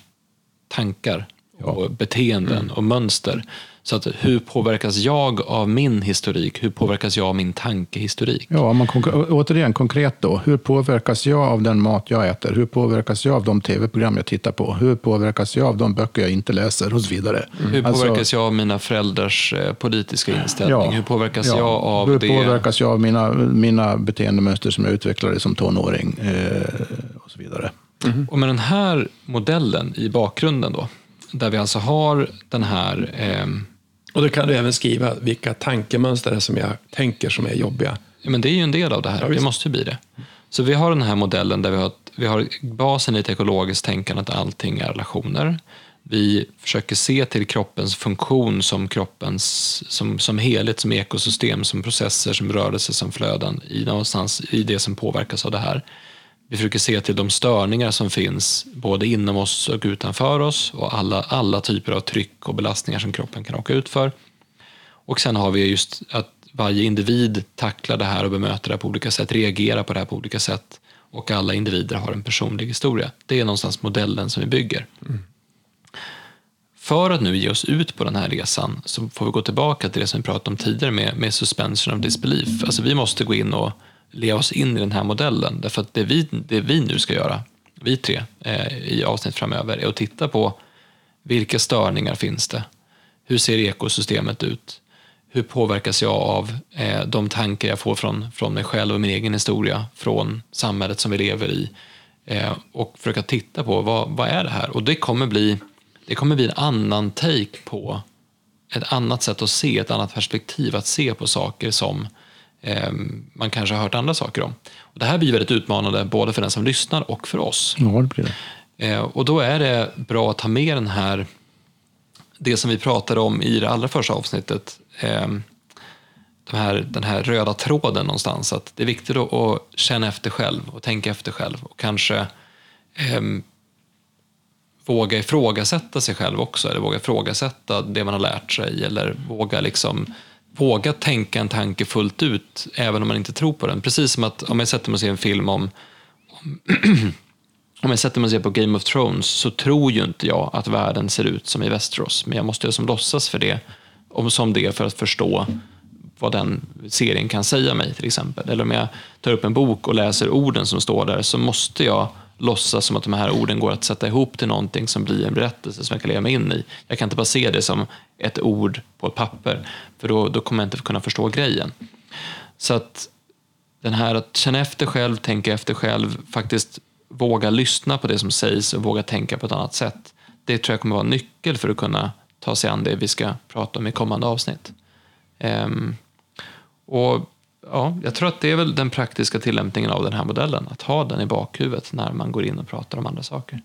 tankar och beteenden mm. och mönster Så att hur påverkas jag av min historik? Hur påverkas jag av min tankehistorik? Ja, man konk- återigen konkret då. Hur påverkas jag av den mat jag äter? Hur påverkas jag av de tv-program jag tittar på? Hur påverkas jag av de böcker jag inte läser? Och så vidare. Hur Alltså- påverkas jag av mina föräldrars eh, politiska inställning? hur påverkas ja. jag av Hur det? påverkas jag av mina, mina beteendemönster som jag utvecklade som tonåring? Eh, och så vidare. Och med den här modellen i bakgrunden då, där vi alltså har den här ehm, Och då kan du även skriva vilka tankemönster det är som jag tänker som är jobbiga. Ja, men det är ju en del av det här. Ja, det måste ju bli det. Så vi har den här modellen där vi har, vi har basen i ett ekologiskt tänkande att allting är relationer. Vi försöker se till kroppens funktion som kroppens som, som helhet, som ekosystem, som processer, som rörelser, som flöden i, någonstans i det som påverkas av det här. Vi försöker se till de störningar som finns både inom oss och utanför oss och alla, alla typer av tryck och belastningar som kroppen kan åka ut för. Och sen har vi just att varje individ tacklar det här och bemöter det här på olika sätt, reagerar på det här på olika sätt och alla individer har en personlig historia. Det är någonstans modellen som vi bygger. För att nu ge oss ut på den här resan så får vi gå tillbaka till det som vi pratade om tidigare med, med suspension of disbelief. Alltså vi måste gå in och leva oss in i den här modellen. Därför att det vi, det vi nu ska göra, vi tre, eh, i avsnitt framöver, är att titta på vilka störningar finns det? Hur ser ekosystemet ut? Hur påverkas jag av eh, de tankar jag får från, från mig själv och min egen historia, från samhället som vi lever i? Eh, och försöka titta på vad, vad är det här? Och det kommer, bli, det kommer bli en annan take på ett annat sätt att se, ett annat perspektiv att se på saker som eh, man kanske har hört andra saker om. Och det här blir väldigt utmanande både för den som lyssnar och för oss. Ja, det blir det. Eh, och då är det bra att ta med den här, det som vi pratade om i det allra första avsnittet, eh, den, här, den här röda tråden någonstans. Att det är viktigt att, känna efter själv och tänka efter själv och kanske eh, våga ifrågasätta sig själv också, eller våga ifrågasätta det man har lärt sig, eller våga liksom våga tänka en tanke fullt ut, även om man inte tror på den. Precis som att om jag sätter mig och ser en film om om jag sätter mig och ser på Game of Thrones så tror ju inte jag att världen ser ut som i Västerås, Men jag måste ju som låtsas för det, om som det för att förstå vad den serien kan säga mig till exempel. Eller om jag tar upp en bok och läser orden som står där så måste jag låtsas som att de här orden går att sätta ihop till någonting som blir en berättelse som jag kan leva mig in i. Jag kan inte bara se det som ett ord på ett papper, för då, då kommer jag inte kunna förstå grejen. Så att den här att känna efter själv, tänka efter själv, faktiskt våga lyssna på det som sägs och våga tänka på ett annat sätt. Det tror jag kommer vara en nyckel för att kunna ta sig an det vi ska prata om i kommande avsnitt. Um, och ja, Jag tror att det är väl den praktiska tillämpningen av den här modellen, att ha den i bakhuvudet när man går in och pratar om andra saker.